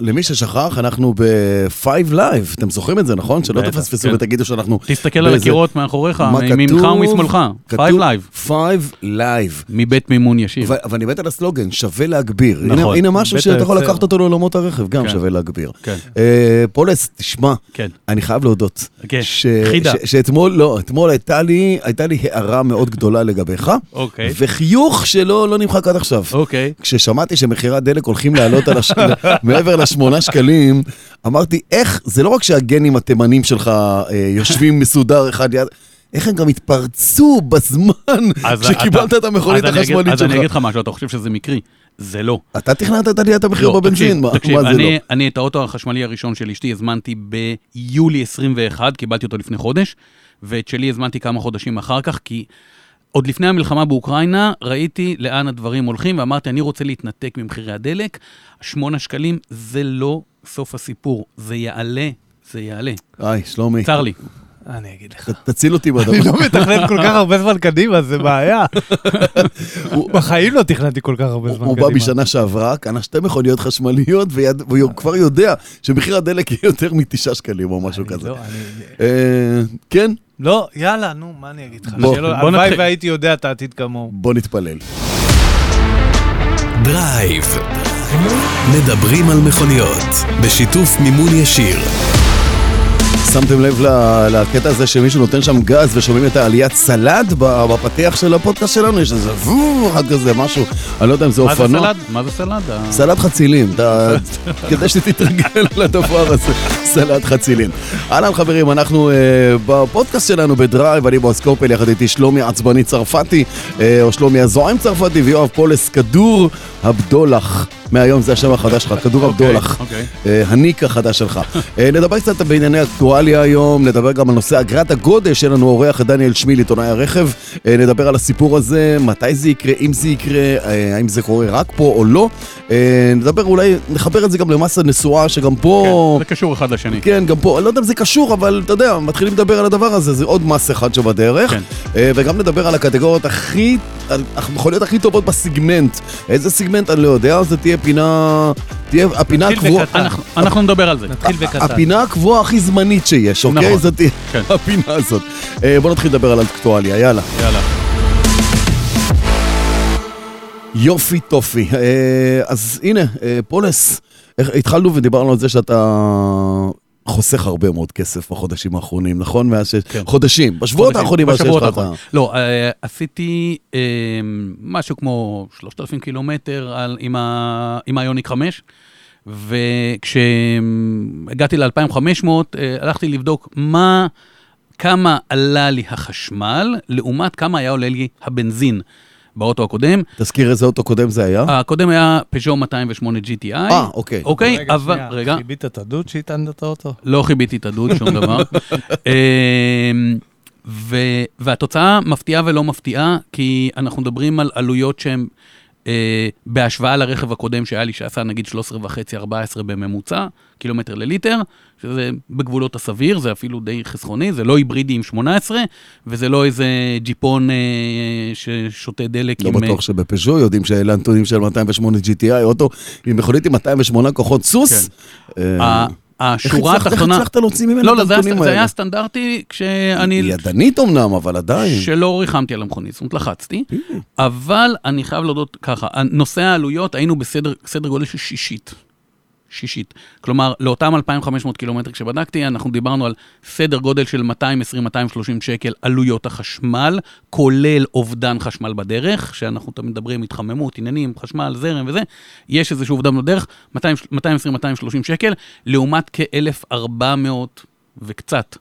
למי ששכח, אנחנו ב-5 Live, אתם זוכרים את זה, נכון? שלא תפספסו כן. ותגידו שאנחנו... תסתכל על הקירות מאחוריך, מימינך? ומשמאלך. 5 Live, 5 Live. מבית מימון ישיר. אבל אני מת על הסלוגן, שווה להגביר. נכון. הנה משהו שאתה יכול. לקחת אותו לעולמות הרכב, גם כן. שווה להגביר. כן, אה, פולס, תשמע, כן. אני חייב להודות. כן. ש- חידה. שאתמול, לא, אתמול הייתה לי, הערה מאוד גדולה לגביך, אוקיי. וחיוך שלא לא נמחק עד עכשיו. אוקיי. כששמעתי שמחירי הדלק הולכים לעלות. מעבר לשמונה שקלים, אמרתי, איך, זה לא רק שהגנים התימנים שלך אה, יושבים מסודר אחד ליד, איך הם גם התפרצו בזמן כשקיבלת את המכונית אז אני אגיד- החשמלית אז אני אגיד שלך. לך משהו, אתה חושב שזה מקרי? זה לא. אתה תכננת את עליית המחיר לא, בבנזין, מה תקשיב, מה זה לא? אני, אני את האוטו החשמלי הראשון של אשתי הזמנתי ביולי 21, קיבלתי אותו לפני חודש, ואת שלי הזמנתי כמה חודשים אחר כך, כי עוד לפני המלחמה באוקראינה, ראיתי לאן הדברים הולכים, ואמרתי, אני רוצה להתנתק ממחירי הדלק. שמונה שקלים זה לא סוף הסיפור, זה יעלה, זה יעלה. היי, שלומי, צר לי. אני אגיד לך. תציל אותי אני מהדבר. לא מתכנן כל כך הרבה זמן קדימה, זה בעיה. בחיים לא תכננתי כל כך הרבה זמן הוא קדימה. בא בשנה שעברה, קנה שתי מכוניות חשמליות, והוא כבר יודע שמחיר הדלק יהיה יותר מתשעה שקלים או משהו אני כזה. לא, אני- אה, כן, לא, יאללה, נו, מה אני אגיד לך? בוא, בוא הלוואי נתחיל. והייתי יודע את העתיד כמוהו. בוא נתפלל. דרייב. מדברים על מכוניות, בשיתוף מימון ישיר. שמתם לב לקטע הזה שמישהו נותן שם גז ושומעים את העליית סל"ד בפתיח של הפודקאסט שלנו? יש איזה וואו, אחד כזה, משהו, אני לא יודע אם זה מה זה אופנוע. סלד? מה זה סלד? סלט חצילים, כדי שתתרגל לדבר הזה, סלט חצילים. אהלן חברים, אנחנו אה, בפודקאסט שלנו בדרייב, אני בועז יחד איתי שלומי עצבני צרפתי, אה, או שלומי הזועם צרפתי, ויואב פולס, כדור הבדולח. מהיום זה השם החדש שלך, כדור אוקיי, הבדולח. אוקיי. אה, הניק החדש שלך. אה, נדבר קצת בענייני אקטואליה היום, נדבר גם על נושא אגרת הגודש, יהיה לנו אורח דניאל שמיל, עיתונאי הרכב. אה, נדבר על הסיפור הזה, מתי זה יקרה, אם זה יקרה, האם זה קורה רק פה או לא. נדבר אולי, נחבר את זה גם למס הנסועה, שגם פה... זה קשור אחד לשני. כן, גם פה, אני לא יודע אם זה קשור, אבל אתה יודע, מתחילים לדבר על הדבר הזה, זה עוד מס אחד שבדרך. כן. וגם נדבר על הקטגוריות הכי, המכוניות הכי טובות בסגמנט. איזה סגמנט, אני לא יודע, זה תהיה פינה, תהיה הפינה הקבועה. אנחנו- אנחנו נדבר על זה. נתחיל בקטן. הפינה הקבועה הכי זמנית שיש, אוקיי? נכון, זאת תהיה כן. הפינה הזאת. אה, בוא נתחיל לדבר על אקטואליה, יאללה. יאללה. יופי טופי. אה, אז הנה, אה, פולס, התחלנו ודיברנו על זה שאתה חוסך הרבה מאוד כסף בחודשים האחרונים, נכון? מאז ש... כן. חודשים, בשבועות האחרונים, בשבועות. האחרונים. לא, אה, עשיתי אה, משהו כמו 3,000 קילומטר על- עם ה- עם היוניק 5, וכשהגעתי ל-2,500, הלכתי לבדוק מה, כמה עלה לי החשמל, לעומת כמה היה עולה לי הבנזין באוטו הקודם. תזכיר איזה אוטו קודם זה היה? הקודם היה פז'ו 208 GTI. אה, אוקיי. אוקיי, רגע, אבל... שנייה, רגע. חיבית את הדוד שהטענת את האוטו? לא חיביתי את הדוד, שום דבר. אמ, ו- והתוצאה מפתיעה ולא מפתיעה, כי אנחנו מדברים על עלויות שהן אה, בהשוואה לרכב הקודם שהיה לי, שעשה נגיד 13.5-14 בממוצע, קילומטר לליטר, שזה בגבולות הסביר, זה אפילו די חסכוני, זה לא היברידי עם 18, וזה לא איזה ג'יפון אה, ששותה דלק לא עם... בטוח שבפז'ו יודעים שאלה הנתונים של 208 GTI, אוטו עם מכונית עם 208 כוחות סוס. אה, ה- איך השורה הצלחת- איך התחתונה... הצלחת להוציא ממנו לא, את לא, זה היה- הנתונים זה האלה? היה סטנדרטי כשאני... ידנית אמנם, אבל עדיין. שלא ריחמתי על המכונית, זאת אומרת לחצתי, אבל אני חייב להודות ככה, נושא העלויות היינו בסדר סדר גודל של שישית. שישית. כלומר, לאותם 2,500 קילומטר כשבדקתי, אנחנו דיברנו על סדר גודל של 220-230 שקל עלויות החשמל, כולל אובדן חשמל בדרך, שאנחנו תמיד מדברים התחממות, עניינים, חשמל, זרם וזה, יש איזשהו אובדן בדרך, 220-230 שקל, לעומת כ-1,400 וקצת.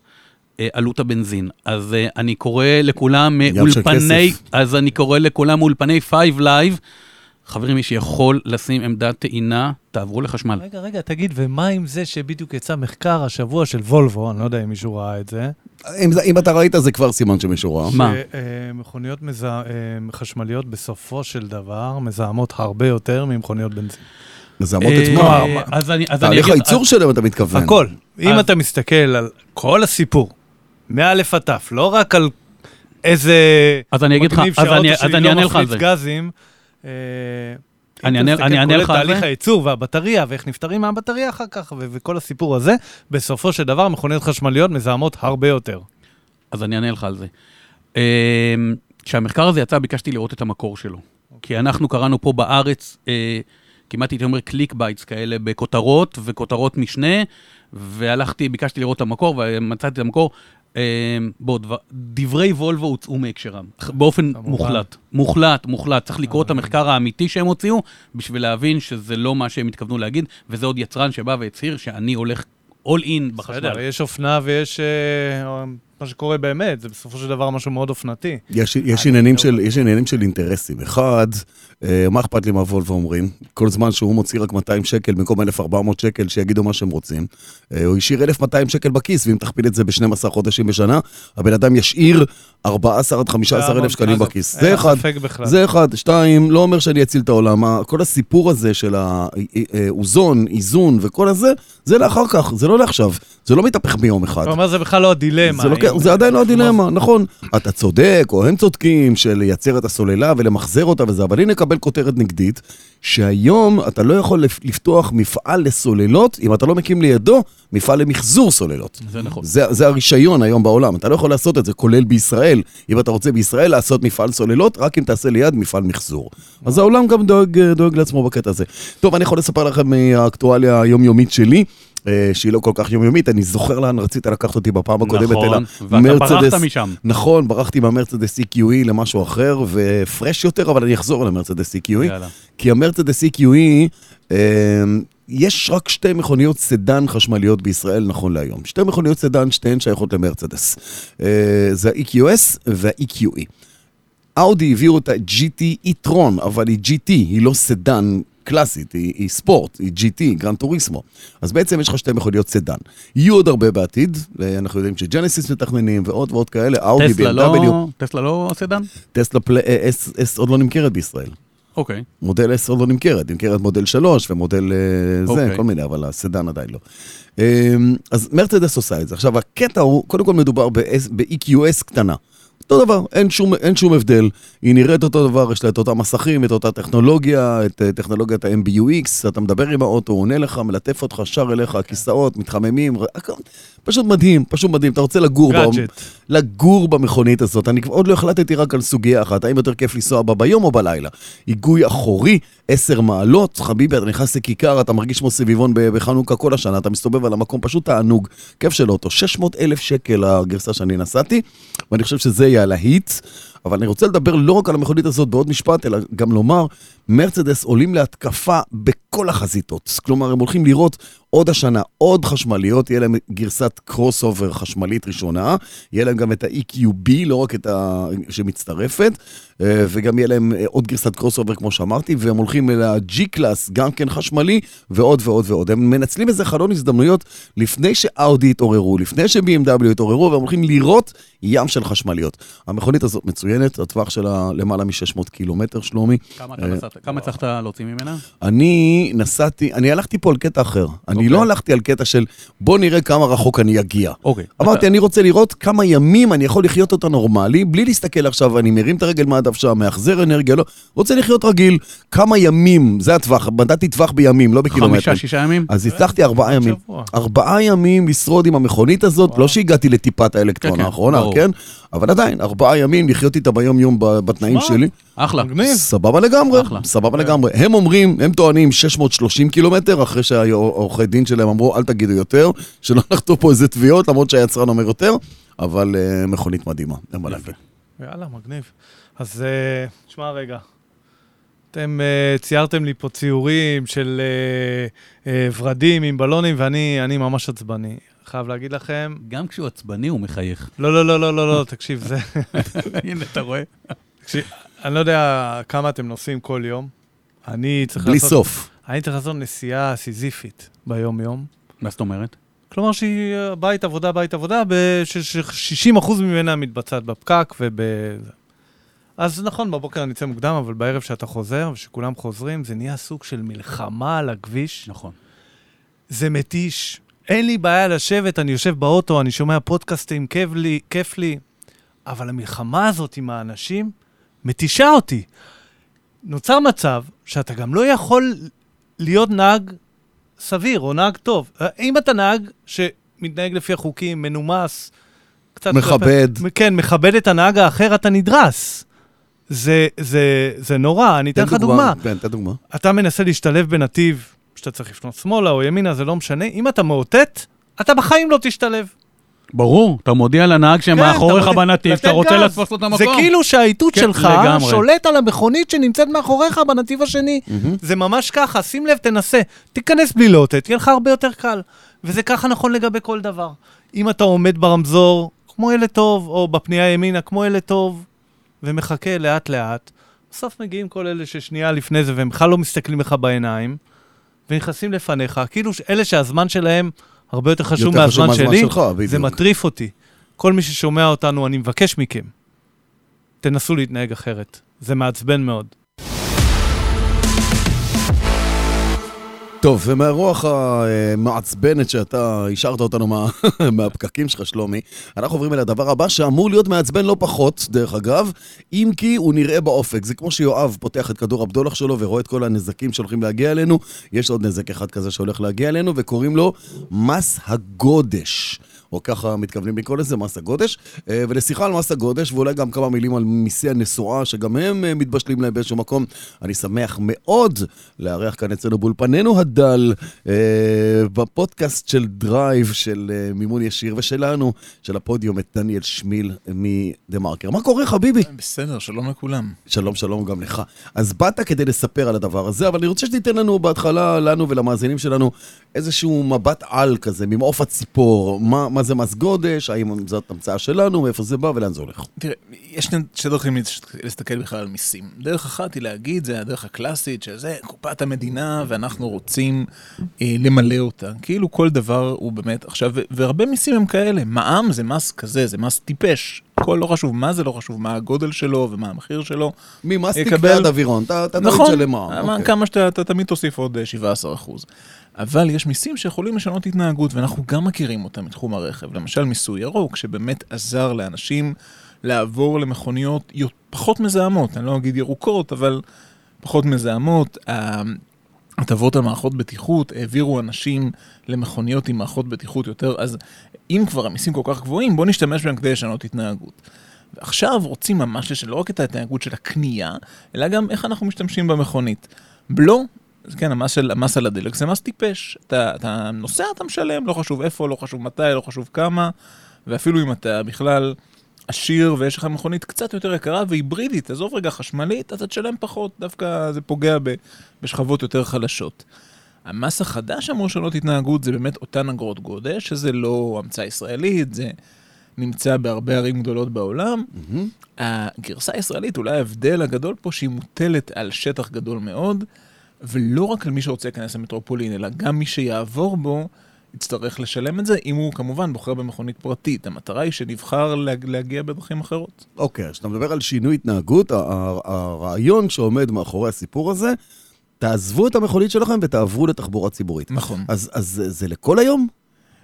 אה, עלות הבנזין. אז אה, אני קורא לכולם אולפני. אז אני קורא לכולם אולפני 5 Live. חברים, מי שיכול לשים עמדת טעינה, תעברו לחשמל. רגע, רגע, תגיד, ומה עם זה שבדיוק יצא מחקר השבוע של וולבו, אני לא יודע אם מישהו ראה את זה, אם זה- אם אתה ראית זה כבר סימן שמישהו ראה. מה? שמכוניות מזה... אה, חשמליות בסופו של דבר מזהמות הרבה יותר ממכוניות בנזין. מזהמות את אה, מה? אז אני אז אני תהליך אגיד... הייצור שלהם אתה מתכוון. הכל. אם אתה מסתכל על כל הסיפור, מא' עד ת', לא רק על איזה... אז אני אגיד לך, אז אני- לא אענה לך על זה. אה, אני אענה- לך על תהליך זה. הייצור והבטריה, ואיך נפטרים מהבטריה אחר כך, וכל הסיפור הזה, בסופו של דבר מכוניות חשמליות מזהמות הרבה יותר. אז אני אענה לך על זה. אמ, כשהמחקר הזה יצא, ביקשתי לראות את המקור שלו. כי אנחנו קראנו פה בארץ, אה, כמעט הייתי אומר clickbaits כאלה, בכותרות וכותרות משנה, והלכתי, ביקשתי לראות את המקור, ומצאתי את המקור. אמ, בוא, דבר, דברי וולבו הוצאו מהקשרם, באופן כמובן. מוחלט. מוחלט, מוחלט. צריך לקרוא את המחקר האמיתי שהם הוציאו, בשביל להבין שזה לא מה שהם התכוונו להגיד, וזה עוד יצרן שבא והצהיר שאני הולך all in בחשמל. בסדר, יש אופנה ויש אה, מה שקורה באמת, זה בסופו של דבר משהו מאוד אופנתי. יש, יש, עניינים של, יש עניינים של אינטרסים. אחד, אה, מה אכפת לי מה וולבו אומרים? כל זמן שהוא מוציא רק 200 שקל במקום 1,400 שקל, שיגידו מה שהם רוצים. אה, הוא השאיר 1,200 שקל בכיס, ואם תכפיל את זה ב-12 חודשים בשנה, הבן אדם ישאיר 14 עד 15 אלף שקלים בכיס. זה אחד. זה אחד. שתיים, לא אומר שאני אציל את העולם. כל הסיפור הזה של האוזון, איזון וכל הזה, זה לאחר כך, זה לא לעכשיו. זה לא מתהפך ביום אחד. אומר, זה בכלל לא הדילמה. זה, אם- זה עדיין לא הדילמה, נכון. אתה צודק, או הם צודקים, של לייצר את הסוללה ולמחזר אותה וזה, אבל הנה נקבל כותרת נגדית, שהיום אתה לא יכול לפ- לפתוח מפעל לסוללות, אם אתה לא מקים לידו מפעל למחזור סוללות. זה נכון. זה, זה הרישיון היום בעולם, אתה לא יכול לעשות את זה, כולל בישראל. אם אתה רוצה בישראל לעשות מפעל סוללות, רק אם תעשה ליד מפעל מחזור. אז העולם גם דואג, דואג לעצמו בקטע הזה. טוב, אני יכול לספר לכם מהאקטואליה היומיומית שלי. שהיא לא כל כך יומיומית, אני זוכר לאן רצית לקחת אותי בפעם הקודמת, נכון, ואתה המרצדס- ברחת משם. נכון, ברחתי מהמרצדס EQE למשהו אחר, ופרש יותר, אבל אני אחזור למרצדס EQE. יאללה. כי המרצדס EQE, אה, יש רק שתי מכוניות סדן חשמליות בישראל נכון להיום. שתי מכוניות סדן, שתיהן שייכות למרצדס. אה, זה ה-EQS וה-EQE. אאודי הביאו את ה-GT e-tron, אבל היא GT, היא לא סדן קלאסית, היא, היא ספורט, היא GT, Gran Turismo. אז בעצם יש לך שתי מכוניות סדן. יהיו עוד הרבה בעתיד, אנחנו יודעים שג'נסיס מתכננים ועוד ועוד כאלה, אאודי, BMW, לא, טסלה לא סדן? טסלה פל... S, S עוד לא נמכרת בישראל. אוקיי. מודל X עוד לא נמכרת, נמכרת מודל 3 ומודל אה, זה, אוקיי. כל מיני, אבל הסדן עדיין לא. אה, אז מרצדס עושה את זה. עכשיו, הקטע הוא, קודם כל מדובר ב-EQS קטנה. אותו דבר, אין שום, אין שום הבדל. היא נראית אותו דבר, יש לה את אותם מסכים, את אותה טכנולוגיה, את אה, טכנולוגיית ה-MBUX, אתה מדבר עם האוטו, עונה לך, מלטף אותך, שר אליך, הכיסאות, מתחממים, ר- הכל- פשוט מדהים, פשוט מדהים. אתה רוצה לגור, בה- גאדג'ט. לגור במכונית הזאת. אני עוד לא החלטתי רק על סוגיה אחת, האם יותר כיף לנסוע בה ביום או בלילה. היגוי אחורי, 10 מעלות, חביבי, אתה נכנס לכיכר, אתה מרגיש כמו סביבון בחנוכה כל השנה, אתה מסתובב על המקום, פשוט תענוג. כיף של אוטו, 600 אלף שקל הגרסה שאני נסעתי, ואני חושב שזה יהיה הלהיט. אבל אני רוצה לדבר לא רק על המכונית הזאת בעוד משפט, אלא גם לומר, מרצדס עולים להתקפה בכל החזיתות. כלומר, הם הולכים לראות עוד השנה עוד חשמליות, יהיה להם גרסת קרוס אובר חשמלית ראשונה, יהיה להם גם את ה-EQB, לא רק את ה... שמצטרפת, אה, וגם יהיה להם אה, עוד גרסת crossover, כמו שאמרתי, והם הולכים אל ה-G Class, גם כן חשמלי, ועוד ועוד ועוד. הם מנצלים איזה חלון הזדמנויות לפני שאאודי התעוררו, לפני ש-BMW התעוררו, והם הולכים לראות ים של חשמליות. המכונית הזאת מצוינת, הטווח שלה למעלה מ-600 קילומטר, שלומי. כמה אתה אה, נסעת? כמה הצלחת להוציא ממנה? אני נסעתי, אני הלכתי פה על קטע אחר. אני אוקיי. לא הלכתי על קטע של בוא נראה כמה רחוק אני אגיע. אוקיי. אמרתי, אני רוצה לראות כמה ימים אני יכול לחיות אותה נורמלי, בלי להסתכל עכשיו, אני מרים את הרגל מהדף שם, מאחזר אנרגיה, לא, רוצה לחיות רגיל, כמה ימים, זה הטווח, מדדתי טווח בימים, לא בקילומטרים. חמישה, שישה ימים? אז הצלחתי ארבעה ימים. שבוע. ארבעה ימים לשרוד עם המכונית הזאת, לא שהגעתי לטיפת האלקטרון כן, כן, האחרונה. כן? אבל עדיין, ארבעה ימים לחיות איתה ביום-יום ב- בתנאים שלי. אחלה. מגניב. סבבה לגמרי, אחלה. סבבה לגמרי. הם אומרים, הם טוענים 630 קילומטר, אחרי שהעורכי דין שלהם אמרו, אל תגידו יותר, שלא נחטוף פה איזה תביעות, למרות שהיצרן אומר יותר, אבל אה, מכונית מדהימה, אין מה להגיד. יאללה, מגניב. אז אה, תשמע רגע, אתם אה, ציירתם לי פה ציורים של אה, אה, ורדים עם בלונים, ואני אני ממש עצבני. חייב להגיד לכם, גם כשהוא עצבני הוא מחייך. לא, לא, לא, לא, לא, לא, תקשיב, זה... הנה, אתה רואה? תקשיב, אני לא יודע כמה אתם נוסעים כל יום. אני צריך בלי לעשות... סוף. אני צריך לעשות נסיעה סיזיפית ביום-יום. מה זאת אומרת? כלומר שהיא בית עבודה, בית עבודה, ש-60% ממנה מתבצעת בפקק וב... אז נכון, בבוקר אני אצא מוקדם, אבל בערב שאתה חוזר, ושכולם חוזרים, זה נהיה סוג של מלחמה על הכביש. נכון. זה מתיש. אין לי בעיה לשבת, אני יושב באוטו, אני שומע פודקאסטים, כיף לי, כיף לי, אבל המלחמה הזאת עם האנשים מתישה אותי. נוצר מצב שאתה גם לא יכול להיות נהג סביר או נהג טוב. אם אתה נהג שמתנהג לפי החוקים, מנומס, קצת... מכבד. כלפי, כן, מכבד את הנהג האחר, אתה נדרס. זה, זה, זה נורא, אני אתן לך דוגמה. כן, תן דוגמה. אתה מנסה להשתלב בנתיב שאתה צריך לפנות שמאלה או ימינה, זה לא משנה. אם אתה מאותת, אתה בחיים לא תשתלב. ברור, אתה מודיע לנהג שמאחוריך אתה מודיע- בנתיב, לתת רוצה. לתפוס לו את המקום. זה כאילו שהאיתות כן, שלך לגמרי. שולט על המכונית שנמצאת מאחוריך בנתיב השני. מהמם. זה ממש ככה, שים לב, תנסה. תיכנס בלי לאותת, יהיה לך הרבה יותר קל. וזה ככה נכון לגבי כל דבר. אם אתה עומד ברמזור, כמו ילד טוב, או בפנייה ימינה, כמו ילד טוב, ומחכה לאט-לאט, בסוף מגיעים כל אלה ששנייה לפני זה, והם בכלל לא מסתכלים לך בעיניים, ונכנסים לפניך, כאילו אלה שהזמן שלהם הרבה יותר חשוב יותר חשוב מהזמן מהזמן שלי, שלך, בדיוק. זה מטריף אותי. כל מי ששומע אותנו, אני מבקש מכם, תנסו להתנהג אחרת. זה מעצבן מאוד. טוב, ומהרוח המעצבנת שאתה השארת אותנו מה, מהפקקים שלך, שלומי, אנחנו עוברים אל הדבר הבא שאמור להיות מעצבן לא פחות, דרך אגב, אם כי הוא נראה באופק. זה כמו שיואב פותח את כדור הבדולח שלו ורואה את כל הנזקים שהולכים להגיע אלינו. יש עוד נזק אחד כזה שהולך להגיע אלינו, וקוראים לו מס הגודש. או ככה מתכוונים לקרוא לזה, מס הגודש. אה, ולשיחה על מס הגודש, ואולי גם כמה מילים על מיסי הנסועה, שגם הם אה, מתבשלים להם באיזשהו מקום. אני שמח מאוד לארח כאן אצלנו באולפנינו הדל, אה, בפודקאסט של דרייב, של מימון ישיר, ושלנו, של הפודיום, את דניאל שמיל מ-TheMarker. מה קורה, חביבי? בסדר, שלום לכולם. שלום, שלום גם לך. אז באת כדי לספר על הדבר הזה, אבל אני רוצה שתיתן לנו בהתחלה, לנו ולמאזינים שלנו, איזשהו מבט על כזה, ממעוף הציפור. מה, מה זה מס גודש, האם זאת המצאה שלנו, מאיפה זה בא ולאן זה הולך. תראה, יש שתי דרכים להסתכל בכלל על מיסים. דרך אחת היא להגיד, זה הדרך הקלאסית, שזה קופת המדינה ואנחנו רוצים אה, למלא אותה. כאילו כל דבר הוא באמת, עכשיו, והרבה מיסים הם כאלה. מע"מ זה מס כזה, זה מס טיפש. הכל לא חשוב מה זה, לא חשוב מה הגודל שלו ומה המחיר שלו. ממסטיק יקבל- ועד אווירון, אתה תמיד נכון, שלם מע"מ. מה- אוקיי. כמה שאתה אתה תמיד תוסיף עוד אה, 17 אחוז. אבל יש מיסים שיכולים לשנות התנהגות, ואנחנו גם מכירים אותם מתחום הרכב. למשל מיסוי ירוק, שבאמת עזר לאנשים לעבור למכוניות יו- פחות מזהמות, אני לא אגיד ירוקות, אבל פחות מזהמות. הטבות על מערכות בטיחות העבירו אנשים למכוניות עם מערכות בטיחות יותר, אז אם כבר המיסים כל כך גבוהים, בואו נשתמש בהם כדי לשנות התנהגות. ועכשיו רוצים ממש לשנות לא רק את ההתנהגות של הקנייה, אלא גם איך אנחנו משתמשים במכונית. בלו, כן, המס, של, המס על הדלק זה מס טיפש. אתה, אתה נוסע, אתה משלם, לא חשוב איפה, לא חשוב מתי, לא חשוב כמה, ואפילו אם אתה בכלל עשיר ויש לך מכונית קצת יותר יקרה והיברידית, עזוב רגע חשמלית, אתה תשלם פחות, דווקא זה פוגע ב, בשכבות יותר חלשות. המס החדש אמור לשנות התנהגות זה באמת אותן אגרות גודש, שזה לא המצאה ישראלית, זה נמצא בהרבה ערים גדולות בעולם. מהמם. הגרסה הישראלית, אולי ההבדל הגדול פה, שהיא מוטלת על שטח גדול מאוד, ולא רק על מי שרוצה להיכנס למטרופולין, אלא גם מי שיעבור בו, יצטרך לשלם את זה, אם הוא כמובן בוחר במכונית פרטית. המטרה היא שנבחר להג- להגיע בדרכים אחרות. אוקיי, כשאתה מדבר על שינוי התנהגות, הרעיון שעומד מאחורי הסיפור הזה, תעזבו את המכונית שלכם ותעברו לתחבורה ציבורית. נכון. אז, אז זה- זה לכל היום?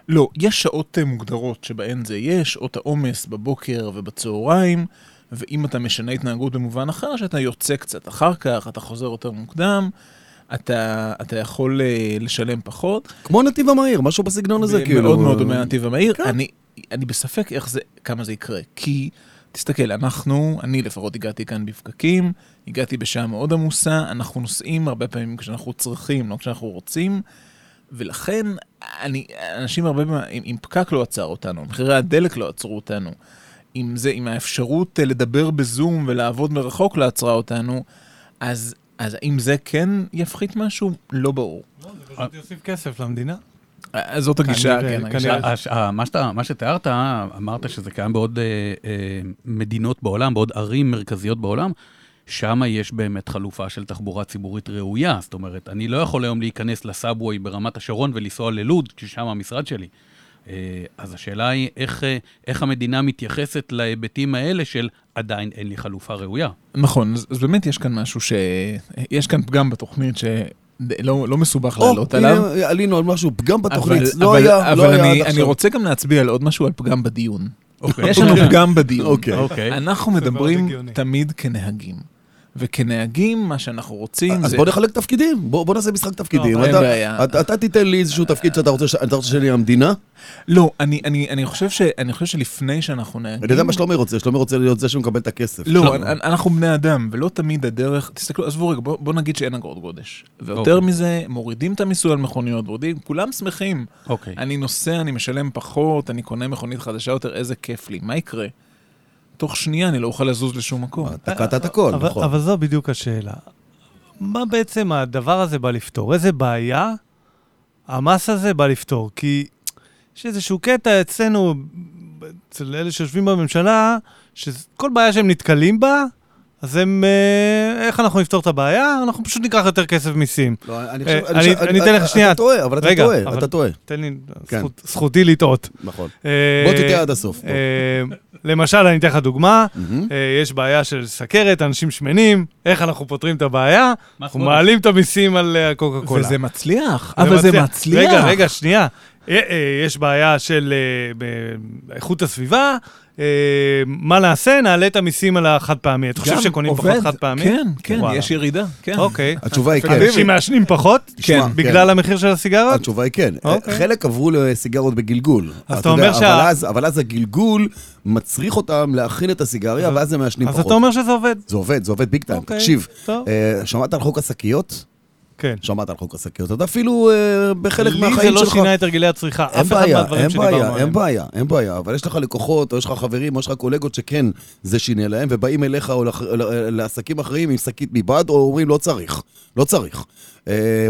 לא, יש שעות אה, מוגדרות שבהן זה יהיה, שעות העומס בבוקר ובצהריים, ואם אתה משנה התנהגות במובן אחר, שאתה יוצא קצת אחר כך, אתה חוזר יותר מוקדם, אתה, אתה יכול אה, לשלם פחות. כמו נתיב המהיר, משהו בסגנון הזה, כאילו. מאוד מאוד דומה לנתיב המהיר. כן. אני, אני בספק איך זה, כמה זה יקרה. כי, תסתכל, אנחנו, אני לפחות הגעתי כאן בפקקים, הגעתי בשעה מאוד עמוסה, אנחנו נוסעים הרבה פעמים כשאנחנו צריכים, לא כשאנחנו רוצים, ולכן, אני, אנשים הרבה פעמים, אם, אם פקק לא עצר אותנו, מחירי הדלק לא עצרו אותנו, אם זה, אם האפשרות אה, לדבר בזום ולעבוד מרחוק לא עצרה אותנו, אז, אז האם זה כן יפחית משהו? לא ברור. לא, זה פשוט יוסיף כסף למדינה. אז זאת הגישה, כן, הגישה. כנראה. הש- ה- מה שתיארת, אמרת שזה קיים בעוד אה, אה, מדינות בעולם, בעוד ערים מרכזיות בעולם, שם יש באמת חלופה של תחבורה ציבורית ראויה. זאת אומרת, אני לא יכול היום להיכנס לסאבווי ברמת השרון ולנסוע ללוד, כששם המשרד שלי. אה, אז השאלה היא איך, אה, איך המדינה מתייחסת להיבטים האלה של עדיין אין לי חלופה ראויה. נכון, אז, אז באמת יש כאן משהו ש... יש כאן פגם בתוכנית שלא לא מסובך או, לעלות עליו. עלינו על משהו, פגם בתוכנית, אבל, לא אבל, היה, אבל לא היה אני, עד אני. רוצה גם להצביע על עוד משהו, על פגם בדיון. אוקיי. יש לנו פגם בדיון. אוקיי. אוקיי. אנחנו זה מאוד מדברים. תמיד כנהגים. וכנהגים, מה שאנחנו רוצים אז זה... בוא נחלק תפקידים, בוא בוא נעשה משחק תפקידים. לא, אין אתה- בעיה. אתה אתה תיתן לי איזשהו תפקיד שאתה רוצה אתה רוצה שאני המדינה. לא, אני, אני, אני, חושב ש, אני חושב שלפני שאנחנו נהגים... אני יודע מה שלומי רוצה, שלומי רוצה להיות זה שמקבל את הכסף. לא, שלומי. אנ- אנחנו בני אדם, ולא תמיד הדרך... תסתכלו, עזבו רגע, בוא, בוא נגיד שאין אגרות גודש. ויותר אוקיי. מזה, מורידים את המיסוי על מכוניות, מורידים, כולם שמחים. אוקיי. אני נוסע, אני משלם פחות, אני קונה מכונית חדשה יותר, איזה כיף לי. מה יקרה? תוך שנייה אני לא אוכל לזוז לשום מקום. תקעת את הכל, אבל, נכון. אבל זו בדיוק השאלה. מה בעצם הדבר הזה בא לפתור? איזה בעיה המס הזה בא לפתור? כי יש איזשהו קטע אצלנו, אצל אלה שיושבים בממשלה, שכל בעיה שהם נתקלים בה, אז הם, אה, איך אנחנו נפתור את הבעיה? אנחנו פשוט ניקח יותר כסף מיסים. לא, אני אה, חושב- אני- חושב- אני אתן לך שנייה. אתה טועה, אבל אתה טועה, אתה טועה. תן לי, כן. זכות, זכותי לטעות. נכון. אה, בוא תטעה עד הסוף. למשל, אני אתן לך דוגמה, יש בעיה של סכרת, אנשים שמנים, איך אנחנו פותרים את הבעיה? אנחנו. מעלים את המיסים על הקוקה קולה. וזה מצליח, אבל זה מצליח. רגע, רגע, שנייה. אה, אה, יש בעיה של אה, באיכות הסביבה, אה, מה נעשה? נעלה את המיסים על החד פעמי. אתה חושב שקונים פחות. חד פעמי? כן, כן. יש ירידה, כן. אוקיי. התשובה היא כן. אנשים מעשנים פחות? תשמע, כן. בגלל המחיר של הסיגרות? התשובה היא כן. אוקיי. חלק עברו לסיגרות בגלגול. אתה אומר שה- אבל אז- אבל אז הגלגול מצריך אותם להכין את הסיגריה, אז- ואז הם מעשנים אז פחות. אתה אומר שזה עובד. זה עובד, זה עובד ביג טיים. אוקיי, תקשיב, שמעת על חוק השקיות? כן. שמעת על חוק השקיות. אתה אפילו אה, בחלק לי מהחיים זה שלך... לא שינה את הרגלי הצריכה. אין אף אחד בעיה, מהדברים אין שדיברנו בעיה, עליהם. אין בעיה, אין בעיה, אבל יש לך לקוחות, או יש לך חברים, או יש לך קולגות שכן, זה שינה להם, ובאים אליך או לח- לעסקים אחרים עם שקית מבד, או אומרים לא צריך, לא צריך. אה,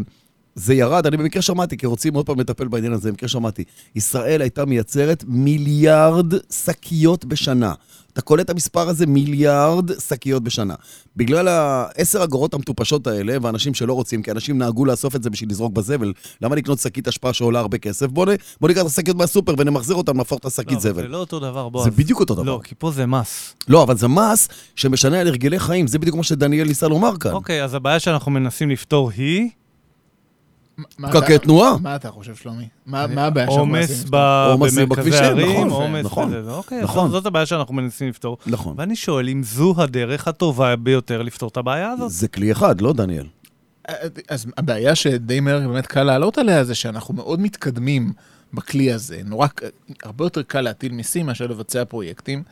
זה ירד, אני במקרה שמעתי, כי רוצים עוד פעם לטפל בעניין הזה, במקרה שמעתי. ישראל הייתה מייצרת מיליארד שקיות בשנה. אתה קולט את המספר הזה? מיליארד שקיות בשנה. בגלל העשר אגורות המטופשות האלה, ואנשים שלא רוצים, כי אנשים נהגו לאסוף את זה בשביל לזרוק בזבל, למה לקנות שקית אשפה שעולה הרבה כסף? בוא, נ... בוא ניקח את השקיות מהסופר ונמחזר אותן, נהפוך את לא, השקית אבל זבל. זה לא אותו דבר, בועז. זה בדיוק אותו דבר. לא, כי פה זה מס. לא, אבל זה מס שמשנה על הרגלי חיים, זה בדיוק מה שדניאל ניסה לומר כאן. אוקיי, אז הבעיה שאנחנו מנסים לפתור היא פקקי תנועה. מה אתה חושב, שלומי? מה מה הבעיה שאנחנו עומס מנסים ב- עומס במרכזי הערים, נכון, עומס נכון, בזה. אוקיי, נכון. זאת הבעיה שאנחנו מנסים לפתור. נכון. ואני שואל אם זו הדרך הטובה ביותר לפתור את הבעיה הזאת. זה כלי אחד, לא דניאל? אז הבעיה שדי מהר באמת קל לעלות עליה זה שאנחנו מאוד מתקדמים בכלי הזה. נורא, הרבה יותר קל להטיל מיסים מאשר לבצע פרויקטים,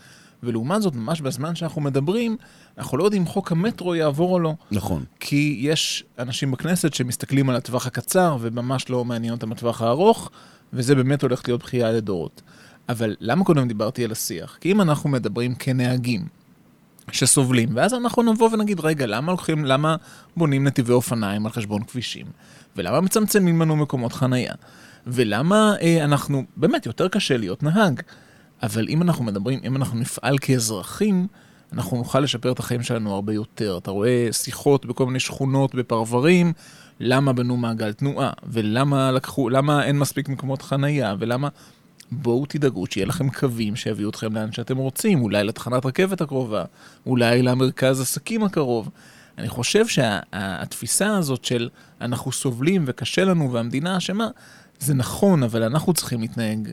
ולעומת זאת, ממש בזמן שאנחנו מדברים, אנחנו לא יודעים אם חוק המטרו יעבור או לא. נכון. כי יש אנשים בכנסת שמסתכלים על הטווח הקצר וממש לא מעניין אותם הטווח הארוך, וזה באמת הולך להיות בכייה לדורות. אבל למה קודם דיברתי על השיח? כי אם אנחנו מדברים כנהגים שסובלים, ואז אנחנו נבוא ונגיד, רגע, למה הולכים, למה בונים נתיבי אופניים על חשבון כבישים? ולמה מצמצמים לנו מקומות חנייה? ולמה אה, אנחנו, באמת, יותר קשה להיות נהג. אבל אם אנחנו מדברים, אם אנחנו נפעל כאזרחים, אנחנו נוכל לשפר את החיים שלנו הרבה יותר. אתה רואה שיחות בכל מיני שכונות בפרברים, למה בנו מעגל תנועה, ולמה לקחו, למה אין מספיק מקומות חנייה, ולמה... בואו תדאגו שיהיה לכם קווים שיביאו אתכם לאן שאתם רוצים, אולי לתחנת רכבת הקרובה, אולי למרכז עסקים הקרוב. אני חושב שהתפיסה הזאת של אנחנו סובלים וקשה לנו והמדינה אשמה, זה נכון, אבל אנחנו צריכים להתנהג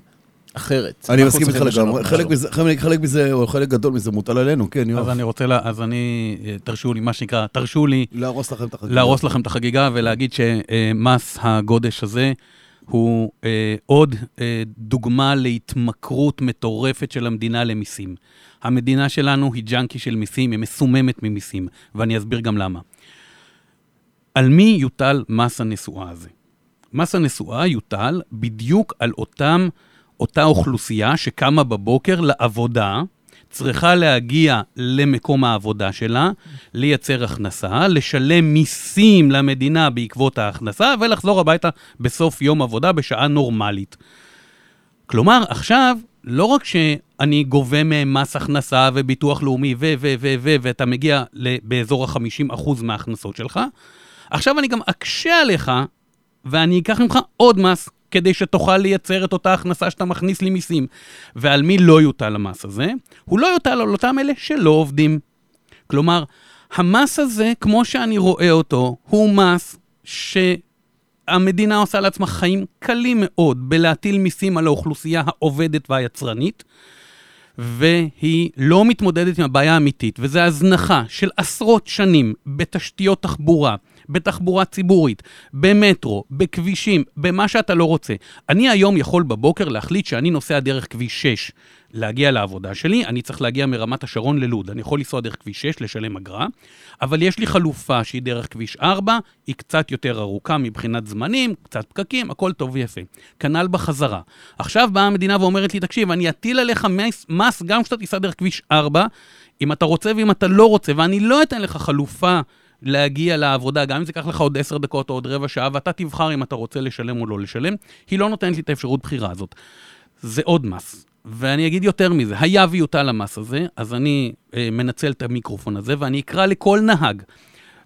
אחרת. אני מסכים איתך לגמרי. חלק מזה- חלק- חלק מזה, או חלק גדול מזה מוטל עלינו, כן, אז יואב. אני רוצה, לה- אז אני, אה, תרשו לי, מה שנקרא, תרשו לי להרוס לכם את החגיגה. להרוס לכם את החגיגה ולהגיד שמס הגודש הזה הוא אה, עוד אה, דוגמה להתמכרות מטורפת של המדינה למיסים. המדינה שלנו היא ג'אנקי של מיסים, היא מסוממת ממיסים, ואני אסביר גם למה. על מי יוטל מס הנסועה הזה? מס הנסועה יוטל בדיוק על אותם, אותה אוכלוסייה שקמה בבוקר לעבודה, צריכה להגיע למקום העבודה שלה, לייצר הכנסה, לשלם מיסים למדינה בעקבות ההכנסה, ולחזור הביתה בסוף יום עבודה בשעה נורמלית. כלומר, עכשיו, לא רק שאני גובה מהם מס הכנסה וביטוח לאומי ו... ו... ו... ו... ואתה מגיע באזור ה-50% מההכנסות שלך, עכשיו אני גם אקשה עליך, ואני אקח ממך עוד מס, כדי שתוכל לייצר את אותה הכנסה שאתה מכניס לי מיסים. ועל מי לא יוטל המס הזה? הוא לא יוטל על אותם אלה שלא עובדים. כלומר, המס הזה, כמו שאני רואה אותו, הוא מס שהמדינה עושה לעצמה חיים קלים מאוד בלהטיל מיסים על האוכלוסייה העובדת והיצרנית, והיא לא מתמודדת עם הבעיה האמיתית, וזו הזנחה של עשרות שנים בתשתיות תחבורה, בתחבורה ציבורית, במטרו, בכבישים, במה שאתה לא רוצה. אני היום יכול בבוקר להחליט שאני נוסע דרך כביש 6 להגיע לעבודה שלי, אני צריך להגיע מרמת השרון ללוד. אני יכול לנסוע דרך כביש 6, לשלם אגרה, אבל יש לי חלופה שהיא דרך כביש 4, היא קצת יותר ארוכה מבחינת זמנים, קצת פקקים, הכל טוב ויפה. כנ"ל בחזרה. עכשיו באה המדינה ואומרת לי, תקשיב, אני אטיל עליך מס, מס גם כשאתה תיסע דרך כביש 4, אם אתה רוצה ואם אתה לא רוצה, ואני לא אתן לך חלופה להגיע לעבודה, גם אם זה ייקח לך עוד עשר דקות או עוד רבע שעה, ואתה תבחר אם אתה רוצה לשלם או לא לשלם, היא לא נותנת לי את האפשרות בחירה הזאת. זה עוד מס. ואני אגיד יותר מזה, היה ויוטל המס הזה, אז אני אה, מנצל את המיקרופון הזה, ואני אקרא לכל נהג,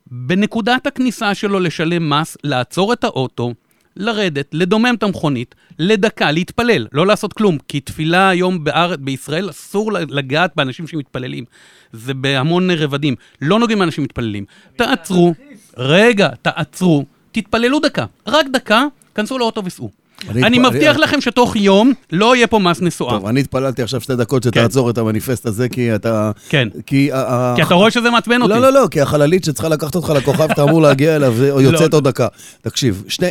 בנקודת הכניסה שלו לשלם מס, לעצור את האוטו, לרדת, לדומם את המכונית, לדקה, להתפלל, לא לעשות כלום, כי תפילה היום בארץ, בישראל אסור לגעת באנשים שמתפללים. זה בהמון רבדים. לא נוגעים באנשים מתפללים. תעצרו, רגע, תעצרו, תתפללו דקה, רק דקה, כנסו לאוטו וסעו. אני מבטיח לכם שתוך יום לא יהיה פה מס נסועה. טוב, אני התפללתי עכשיו שתי דקות שתעצור את המניפסט הזה, כי אתה... כן. כי... כי אתה רואה שזה מעצבן אותי. לא, לא, לא, כי החללית שצריכה לקחת אותך לכוכב, אתה אמור להגיע אליו, זה יוצאת לא. עוד דקה. תקשיב, שתי-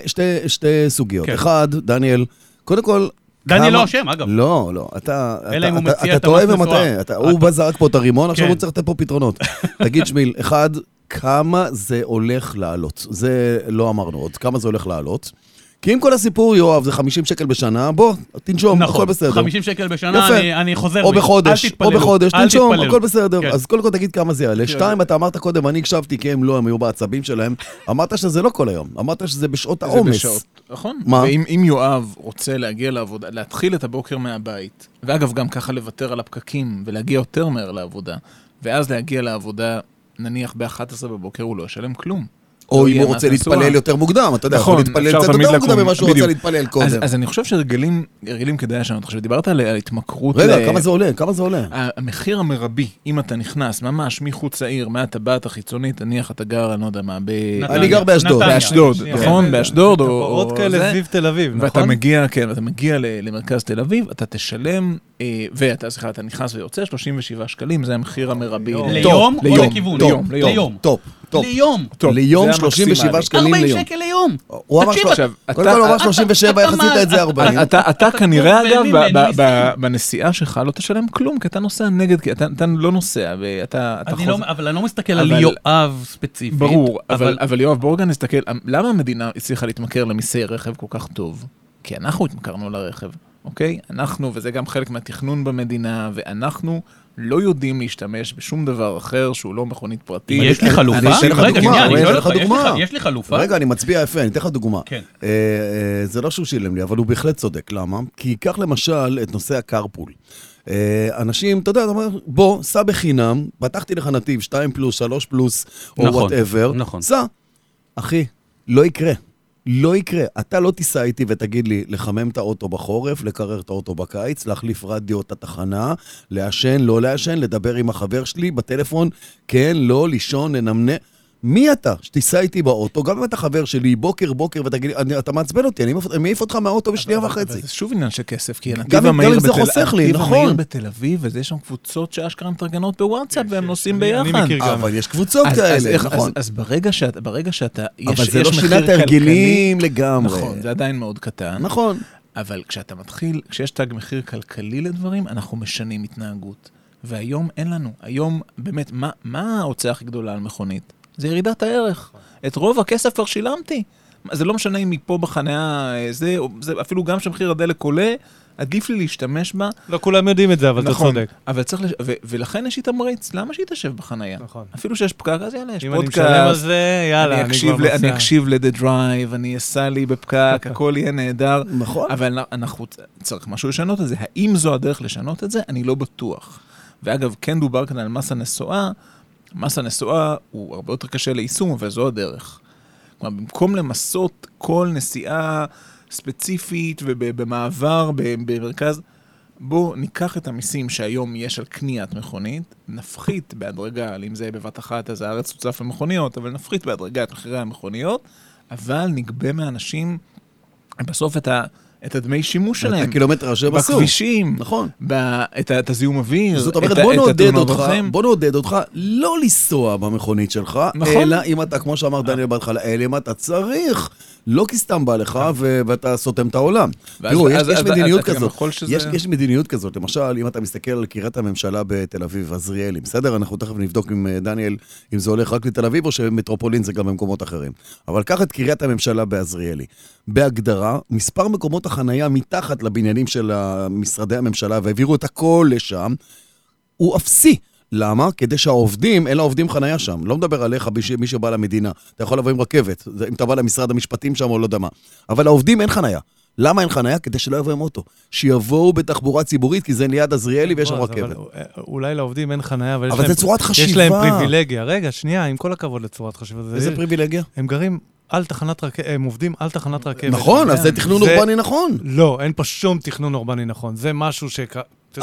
שתי סוגיות. כן. אחד, דניאל, קודם כל... דניאל לא אשם, אגב. לא, לא, אתה... אלא אם הוא מציע את אתה טועה המס ומטעה. הוא זרק פה את הרימון, עכשיו כן. הוא צריך לתת פה פתרונות. תגיד, שמיל, אחד, כמה זה הולך לעלות? זה לא אמרנו עוד, כמה זה הולך לעלות? כי אם כל הסיפור, יואב, זה 50 שקל בשנה, בוא, תנשום, הכל נכון, בסדר. 50 שקל בשנה, יפה. אני- אני חוזר או בי. בחודש, אל או תתפללו, בחודש, אל תנשום, תתפללו. הכל בסדר. כן. אז קודם כל תגיד כמה זה יעלה. שתיים, אתה אמרת קודם, אני הקשבתי כי הם לא, הם היו בעצבים שלהם. אמרת שזה לא כל היום, אמרת שזה בשעות זה העומס. בשעות, נכון. מה? ואם אם יואב רוצה להגיע לעבודה, להתחיל את הבוקר מהבית, ואגב, גם ככה לוותר על הפקקים ולהגיע יותר מהר לעבודה, ואז להגיע לעבודה, נניח ב-11 בבוקר, הוא לא ישלם כלום. או לא אם הוא רוצה. להתפלל יותר מוקדם, אתה יודע, יכול נכון, להתפלל קצת יותר מוקדם ממה שהוא רוצה. להתפלל אז, קודם. אז אני חושב שהרגלים הרגלים כדאי לשנות. עכשיו, דיברת על, התמכרות... רגע, כמה זה עולה? כמה זה עולה? המחיר המרבי, אם אתה נכנס ממש מחוץ לעיר, מהטבעת החיצונית, נניח אתה גר, אני לא יודע מה, ב... אני גר באשדוד. באשדוד. נכון? כן. באשדוד, או... או כאלה. סביב תל אביב, ואתה נכון? מגיע, כן, אתה מגיע למרכז תל אביב, אתה תשלם, אה, ואתה, סליחה, אתה נכנס ויוצא, 37 שקלים, זה המחיר המרבי. ליום. או ליום, לכיוון? ליום, ליום. טוב. ליום. ליום 37 המקסימלי. שקלים 40 ליום. שקל ליום. הוא אמר עכשיו, קודם אתה- כל הוא אמר אתה- 37, אתה איך עשית את זה 40? אתה, כנראה, אגב, בנסיעה שלך לא תשלם כלום, כי אתה נוסע נגד, כי אתה, אתה לא נוסע, ואתה לא, חוזר. אבל אני לא מסתכל על יואב ספציפית. ברור, אבל, יואב, בואו רגע נסתכל, למה המדינה הצליחה להתמכר למיסי רכב כל כך טוב? כי אנחנו התמכרנו לרכב, אוקיי? אנחנו, וזה גם חלק מהתכנון במדינה, ואנחנו לא יודעים להשתמש בשום דבר אחר שהוא לא מכונית פרטית. יש לי חלופה? אני אתן לך רגע, דוגמה, שנייה, אני שואל אותך, לך יש לי דוגמה. ח- יש לי חלופה? רגע, אני מצביע יפה, אני אתן לך דוגמה. כן. אה, אה, זה לא שהוא שילם לי, אבל הוא בהחלט צודק. למה? כי קח למשל את נושא הקרפול. אה, אנשים, אתה יודע, אתה אומר, בוא, סע בחינם, פתחתי לך נתיב 2 פלוס, 3 פלוס, או נכון, whatever, נכון. סע. אחי, לא יקרה. לא יקרה. אתה לא תיסע איתי ותגיד לי לחמם את האוטו בחורף, לקרר את האוטו בקיץ, להחליף רדיו את התחנה, לעשן, לא לעשן, לדבר עם החבר שלי בטלפון, כן, לא, לישון, לנמנם. מי אתה שתיסע איתי באוטו, גם אם אתה חבר שלי, בוקר בוקר, ותגיד לי, "אני- אתה מעצבן אותי, אני מעיף- אותך מהאוטו בשנייה וחצי. זה שוב עניין של כסף, כי הנתיב המהיר גם אם זה בתל- חוסך לי, הנתיב נכון. המהיר בתל אביב, וזה יש שם קבוצות שאשכרה מתארגנות בוואטסאפ, והם נוסעים אני- אני ביחד. מכיר גם. אבל יש קבוצות אז- אז כאלה, נכון. אז- אז ברגע שאתה, ברגע שאתה, יש אבל זה לא שינה את ההרגלים לגמרי. נכון, זה עדיין מאוד קטן. נכון. אבל כשאתה מתחיל, כשיש תג מחיר כלכלי לדברים, אנחנו משנים התנהגות. והיום אין לנו. היום, באמת, מה, מה ההוצאה הכי גדולה על מכונית? זה ירידת הערך. את רוב הכסף כבר שילמתי. זה לא משנה אם מפה בחניה, אה, זה, זה אפילו גם כשמחיר הדלק עולה, עדיף לי להשתמש בה. לא כולם יודעים את זה, אבל אתה נכון, צודק. אבל צריך, לש... ו- ולכן יש לי תמריץ, למה שהיא תשב בחנייה? נכון. אפילו שיש פקק, אז יאללה, יש אם אני פודקאסט. משלם על זה, יאללה, אני אני אקשיב, כבר ל- אני. אקשיב ל-The Drive, אני אסע לי בפקק, הכל יהיה נהדר. נכון. אבל אנחנו, צריך משהו לשנות את זה. האם זו הדרך לשנות את זה? אני לא בטוח. ואגב, כן דובר כאן על מס הנסועה, מס הנסועה הוא הרבה יותר קשה ליישום, אבל זו הדרך. כלומר, במקום למסות כל נסיעה ספציפית ובמעבר במרכז, בואו ניקח את המיסים שהיום יש על קניית מכונית, נפחית בהדרגה, אם זה בבת אחת, אז הארץ תוצף למכוניות, אבל נפחית בהדרגה את מחירי המכוניות, אבל נגבה מאנשים בסוף את, ה, את הדמי שימוש את שלהם. הקילומטר שהם עשו. בכבישים, נכון. ב- את את הזיהום אוויר, זאת את אומרת, בוא את נעודד אותך. בוא נעודד אותך לא לנסוע במכונית שלך, נכון. אלא אם אתה, כמו שאמר דניאל בהתחלה, אלא אם אתה צריך, לא כי סתם בא לך ו- ואתה סותם את העולם. תראו, יש מדיניות כזאת. יש, מדיניות כזאת, למשל, אם אתה מסתכל על קריית הממשלה בתל אביב, עזריאלי, בסדר? אנחנו תכף נבדוק עם אה, דניאל אם זה הולך רק לתל אביב או שמטרופולין זה גם במקומות אחרים. אבל קח את קריית הממשלה בעזריאלי. בהגדרה, מספר מקומות החנייה מתחת לבניינים של משרדי הממשלה, והעבירו את הכל לשם, הוא אפסי. למה? כדי שהעובדים, אין לעובדים חנייה שם. לא מדבר עליך, מי שבא למדינה. אתה יכול לבוא עם רכבת, אם אתה בא למשרד המשפטים שם או לא יודע מה. אבל לעובדים אין חנייה. למה אין חנייה? כדי שלא יבואו עם אוטו. שיבואו בתחבורה ציבורית, כי זה ליד עזריאלי ויש שם רכבת. אבל, אה, אולי לעובדים אין חניה, אבל יש אבל להם... זה צורת יש חשיבה. להם פריבילגיה. רגע, שנייה, עם כל הכבוד לצורת חשיבה. זה- איזה פריבילגיה? הם גרים על תחנת רכבת, הם עובדים על תחנת רכבת. נכון, אז זה תכנון זה- אורבני נכון. לא, אין פה שום תכנון אורבני נכון. זה משהו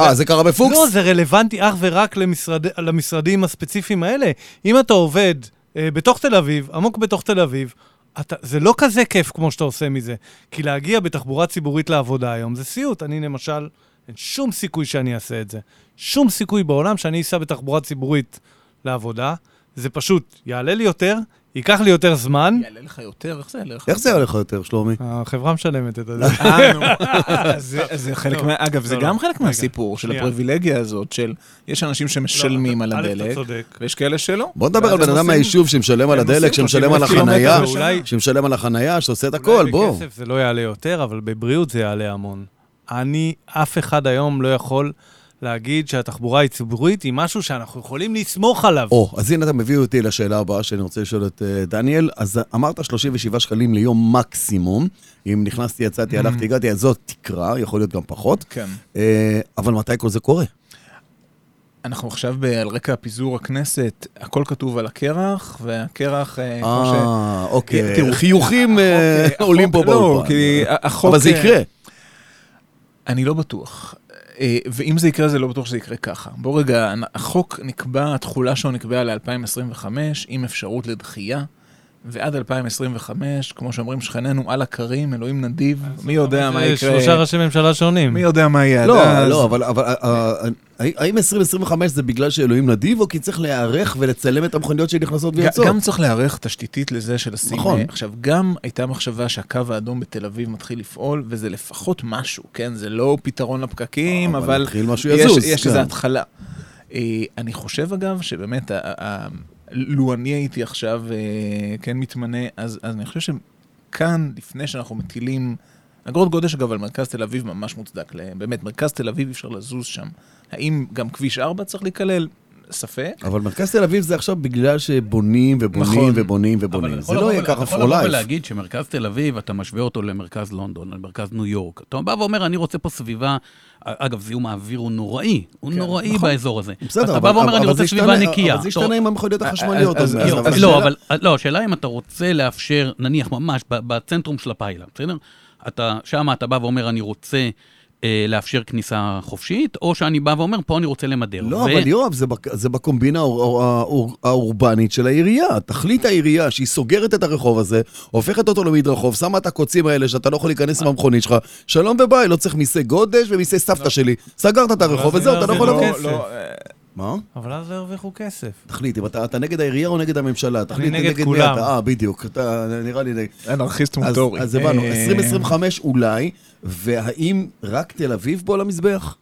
אה, זה קרה בפוקס? לא, זה רלוונטי אך ורק למשרד, למשרדים הספציפיים האלה. אם אתה עובד אה, בתוך תל אביב, עמוק בתוך תל אביב, אתה, זה לא כזה כיף כמו שאתה עושה מזה. כי להגיע בתחבורה ציבורית לעבודה היום זה סיוט. אני למשל, אין שום סיכוי שאני אעשה את זה. שום סיכוי בעולם שאני אסע בתחבורה ציבורית לעבודה. זה פשוט יעלה לי יותר, ייקח לי יותר זמן. יעלה לך יותר, איך זה יעלה לך? איך זה יעלה לך יותר, שלומי? החברה משלמת את זה. אה, נו. זה- זה חלק לא, מה... אגב, זה לא, גם לא. חלק מהסיפור של. הפריבילגיה הזאת, של יש אנשים שמשלמים על לא, הדלק. ויש כאלה שלא. בוא נדבר על בן אדם מהיישוב שמשלם על הדלק, שמשלם 30 על החנייה, שמשלם על החנייה, שעושה את הכל, אולי בוא. בכסף זה לא יעלה יותר, אבל בבריאות זה יעלה המון. אני, אף אחד היום לא יכול להגיד שהתחבורה הציבורית היא משהו שאנחנו יכולים לסמוך עליו. או, אז הנה אתה מביא אותי לשאלה הבאה שאני רוצה לשאול את אה, דניאל. אז אמרת 37 שקלים ליום מקסימום. אם נכנסתי, יצאתי, הלכתי, הגעתי, אז זאת תקרה, יכול להיות גם פחות. כן. אה, אבל מתי כל זה קורה? אנחנו עכשיו ב- על רקע פיזור הכנסת, הכל כתוב על הקרח, והקרח, אה, כמו ש... אה, אוקיי. תראו, חיוכים אה, עולים פה לא, באולפן. כי החוק... אבל זה יקרה. אני לא בטוח. אה, ואם זה יקרה, זה לא בטוח שזה יקרה ככה. בוא רגע, החוק נקבע, התחולה שלו נקבעה ל-2025, עם אפשרות לדחייה, ועד 2025, כמו שאומרים שכנינו, על הכרים, אלוהים נדיב, מי יודע מה יקרה, שלושה ראשי ממשלה שונים. מי יודע מה יהיה עד לא, אז. לא, אבל אבל, אה, אה, האם 2025 זה בגלל שאלוהים נדיב, או כי צריך להיערך ולצלם את המכוניות שנכנסות ויוצאות? גם צריך להיערך תשתיתית לזה של לשים... נכון. אה, עכשיו, גם הייתה מחשבה שהקו האדום בתל אביב מתחיל לפעול, וזה לפחות משהו, כן? זה לא פתרון לפקקים, אבל אבל... התחיל משהו יש- יזוז, יש כן. איזו התחלה. אה, אני חושב, אגב, שבאמת, לו אני הייתי עכשיו, אה, כן, מתמנה, אז אז אני חושב שכאן, לפני שאנחנו מטילים... אגרות גודש, אגב, על מרכז תל אביב ממש מוצדק. ל- באמת, מרכז תל אביב אי אפשר לזוז שם. האם גם כביש 4 צריך להיכלל? ספק. אבל מרכז תל אביב זה עכשיו בגלל שבונים ובונים נכון. ובונים אבל ובונים. זה יכול לא לבוא יהיה ככה אתה יכול for לבוא life. ולהגיד שמרכז תל אביב, אתה משווה אותו למרכז לונדון, למרכז ניו יורק. אתה בא ואומר, אני רוצה פה סביבה, אגב, זיהום האוויר הוא נוראי, הוא כן, נוראי נכון. באזור הזה. בסדר, אתה אבל בא ואומר, אני אבל רוצה סביבה נקייה. אבל זה ישתנה עם המכוניות החשמליות. מעט, אז- אבל לא, אבל לא, השאלה אם אתה רוצה לאפשר, נניח ממש בצנטרום של הפיילה, בסדר? אתה, שם אתה בא ואומר, אני רוצה אה, לאפשר כניסה חופשית, או שאני בא ואומר, פה אני רוצה למדר. לא, ו- אבל יואב, זה בק- זה בקומבינה האור- האור- האורבנית של העירייה. תכלית העירייה שהיא סוגרת את הרחוב הזה, הופכת אותו למדרחוב, שמה את הקוצים האלה שאתה לא יכול להיכנס עם המכונית שלך, שלום וביי, לא צריך מיסי גודש ומיסי סבתא שלי. סגרת את הרחוב וזהו, זה אתה לא לא- יכול זה לבוא. אה, מה? אבל אז לא הרוויחו כסף. תחליט, אם אתה אתה נגד העירייה או נגד הממשלה? תחליט נגד מי כולם. אתה. אה, בדיוק. אתה נראה לי... נגד- אנרכיסט מוטורי. אז הבנו, אה, 2025 אולי, והאם רק תל אביב פה על המזבח?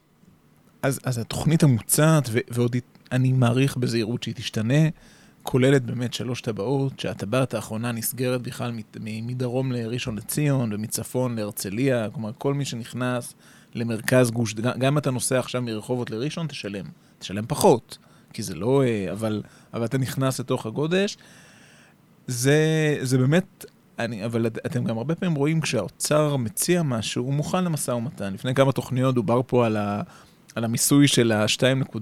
אז, אז התוכנית המוצעת, ו- ועוד אני מעריך בזהירות שהיא תשתנה, כוללת באמת שלוש טבעות, שהטבעת האחרונה נסגרת בכלל מדרום לראשון לציון ומצפון להרצליה, כלומר כל מי שנכנס למרכז גוש, גם, גם אם אתה נוסע עכשיו מרחובות לראשון, תשלם. תשלם פחות, כי זה לא... אה, אבל, אבל אתה נכנס לתוך הגודש. זה, זה באמת... אני, אבל את- אתם גם הרבה פעמים רואים כשהאוצר מציע משהו, הוא מוכן למשא ומתן. לפני כמה תוכניות דובר פה על, ה, על המיסוי של ה-2.48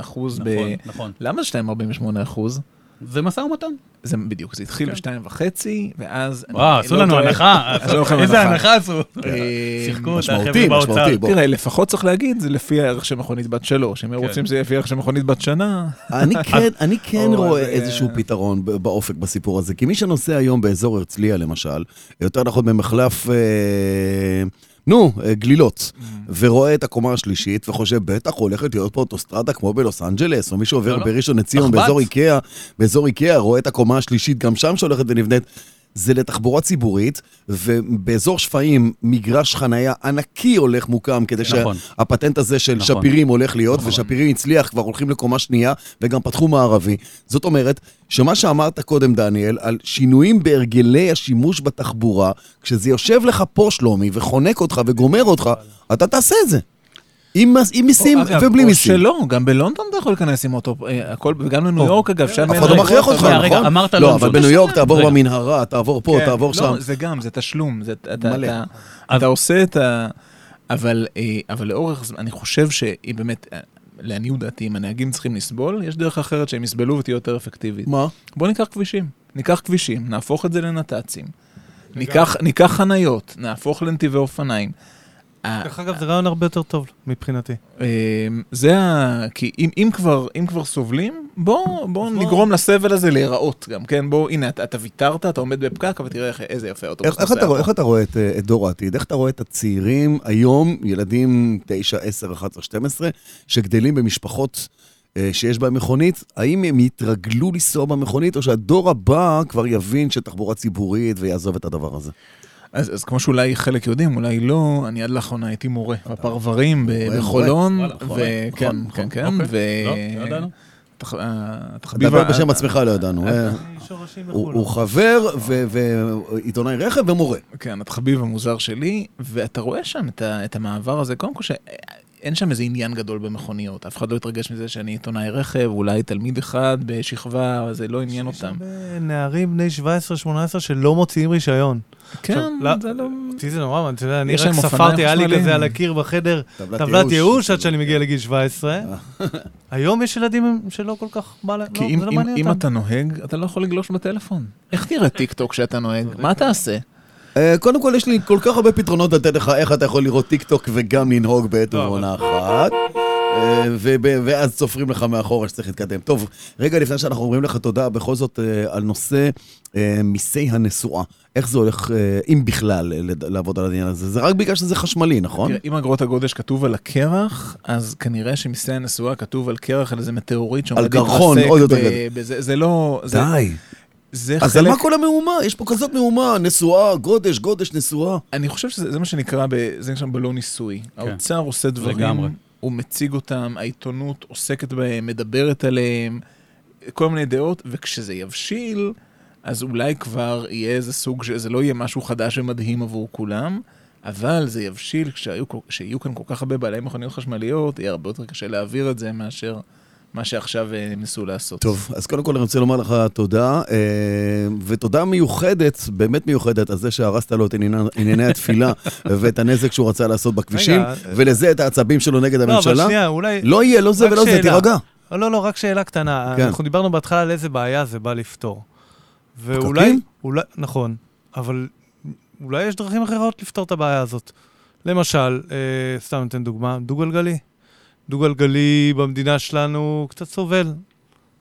אחוז. נכון, נכון. למה זה 2.48 אחוז? זה משא ומתן. זה בדיוק, זה התחיל ב-2.5, ואז... וואו, עשו לא לנו. הנחה. איזה הנחה. עשו? אה, שיחקו אותה משמעותי, החבר'ה באוצר. משמעותי, בוא. תראה, לפחות צריך להגיד, זה לפי הערך של מכונית בת שלוש. אם היו כן. רוצים שזה יהיה לפי הערך של מכונית בת שנה... אני כן, אני כן רואה אז, איזשהו אה, פתרון באופק בסיפור הזה. כי מי שנוסע היום באזור הרצליה, למשל, יותר נכון במחלף... נו, אה, גלילות, ורואה את הקומה השלישית וחושב, בטח הולכת להיות פה אוטוסטרדה כמו בלוס אנג'לס, או מישהו עובר לא, לא. בראשון לציון תחב"צ. באזור איקאה, באזור איקאה, רואה את הקומה השלישית גם שם שהולכת ונבנית. זה לתחבורה ציבורית, ובאזור שפיים מגרש חנייה ענקי הולך מוקם, כדי נכון. שהפטנט הזה של נכון. שפירים הולך להיות, נכון. ושפירים הצליח, כבר הולכים לקומה שנייה, וגם פתחו מערבי. זאת אומרת, שמה שאמרת קודם, דניאל, על שינויים בהרגלי השימוש בתחבורה, כשזה יושב לך פה, שלומי, וחונק אותך וגומר אותך, אתה תעשה את זה. עם, מיסים ובלי או מיסים. שלא, גם בלונדון אתה יכול להיכנס עם אוטו, אה, הכל, וגם לניו יורק אגב, שם אף אחד לא מכריח אותך, רגע, נכון? אמרת לא, לונדון. אבל בניו יורק בסדר. תעבור. במנהרה, תעבור פה, כן, תעבור לא, שם. זה גם, זה תשלום, זה, אתה, מלא. אתה, אתה עושה את ה... אבל, אה, אבל לאורך זמן, אני חושב שהיא באמת, אה, לעניות דעתי, אם הנהגים צריכים לסבול, יש דרך אחרת שהם יסבלו ותהיה יותר אפקטיבית. מה? בוא ניקח כבישים, ניקח כבישים, נהפוך את זה לנת"צים, ניקח, ניקח חניות, נהפוך לנתיבי אופניים. ה- דרך אגב, זה רעיון הרבה יותר טוב מבחינתי. אה, זה ה... כי אם, אם, כבר, אם כבר סובלים, בוא, בוא נגרום לסבל הזה להיראות גם, כן? בוא, הנה, אתה, אתה ויתרת, אתה עומד בפקק, אבל תראה איזה יפה האוטובוס איך, איך, אתה, רואה- איך אתה רואה את, אה, את דור העתיד? איך אתה רואה את הצעירים היום, ילדים 9, 10, 11, 12, שגדלים במשפחות אה, שיש בהם מכונית? האם הם יתרגלו לנסוע במכונית, או שהדור הבא כבר יבין שתחבורה ציבורית ויעזוב את הדבר הזה? אז, אז כמו שאולי חלק יודעים, אולי לא, אני עד לאחרונה הייתי מורה בפרברים בחולון, וואלה, נכון, וכן, נכון, כן, כן, אוקיי. ו... לא, לא דבר ה- בשם עצמך לא ידענו. אה, שורשים הוא בחו"ל. הוא חבר ו- ועיתונאי רכב ומורה. כן, התחביב המוזר שלי, ואתה רואה שם את, את המעבר הזה, קודם כל שאין שם איזה עניין גדול במכוניות, אף אחד לא יתרגש מזה שאני עיתונאי רכב, אולי תלמיד אחד בשכבה, זה לא עניין יש אותם. הרבה נערים בני 17-18 שלא מוציאים רישיון. כן, לא- זה לא... אותי זה נורא, אתה יודע, אני יש רק ספרתי, היה לי. כזה על הקיר בחדר, טבלת ייאוש. עד שאני מגיע לגיל 17. היום יש ילדים שלא כל כך בא להם, כי לא, אם, לא. אתה נוהג, אתה לא יכול לגלוש בטלפון. איך תראה טיק טוק כשאתה נוהג? מה תעשה? אה, קודם כל, יש לי כל כך הרבה פתרונות לתת לך איך אתה יכול לראות טיק טוק וגם לנהוג בעת לא, ובעונה אחת. אה, ואז צופרים לך מאחורה שצריך להתקדם. טוב, רגע לפני שאנחנו אומרים לך תודה, בכל זאת אה, על נושא מיסי הנסועה. איך זה הולך, אם בכלל, לעבוד על העניין הזה? זה רק בגלל שזה חשמלי, נכון? תראה, אם אגרות הגודש כתוב על הקרח, אז כנראה שמיסי הנסועה כתוב על קרח על איזה מטאוריט שעומד על גרחון, להתרסק עוד יותר זה לא... די. זה אז על חלק... מה כל המהומה? יש פה כזאת מהומה, נסועה, גודש, גודש, נסועה. אני חושב שזה זה מה שנקרא, ב, זה נקרא בלא ניסוי. כן. האוצר עושה דברים, לגמרי. הוא מציג אותם, העיתונות עוסקת בהם, מדברת עליהם, כל מיני דעות, וכשזה יבשיל, אז אולי כבר יהיה איזה סוג, ש- זה לא יהיה משהו חדש ומדהים עבור כולם, אבל זה יבשיל כשיהיו, כל- כשיהיו כאן כל כך הרבה בעלי מכוניות חשמליות, יהיה הרבה יותר קשה להעביר את זה מאשר מה שעכשיו אה, ניסו לעשות. טוב, אז קודם כל אני רוצה לומר לך תודה, אה, ותודה מיוחדת, באמת מיוחדת, על זה שהרסת לו את ענייני- התפילה ואת הנזק שהוא רצה לעשות בכבישים, רגע, ולזה את העצבים שלו נגד לא, אבל הממשלה. שנייה, אולי... לא יהיה, לא זה ולא זה. תירגע. לא, לא, רק שאלה קטנה. כן. אנחנו דיברנו בהתחלה על איזה בעיה זה בא לפתור. ואולי? אולי, נכון, אבל אולי יש דרכים אחרות לפתור את הבעיה הזאת. למשל, אה, סתם ניתן דוגמה, דו-גלגלי. דו-גלגלי במדינה שלנו קצת סובל.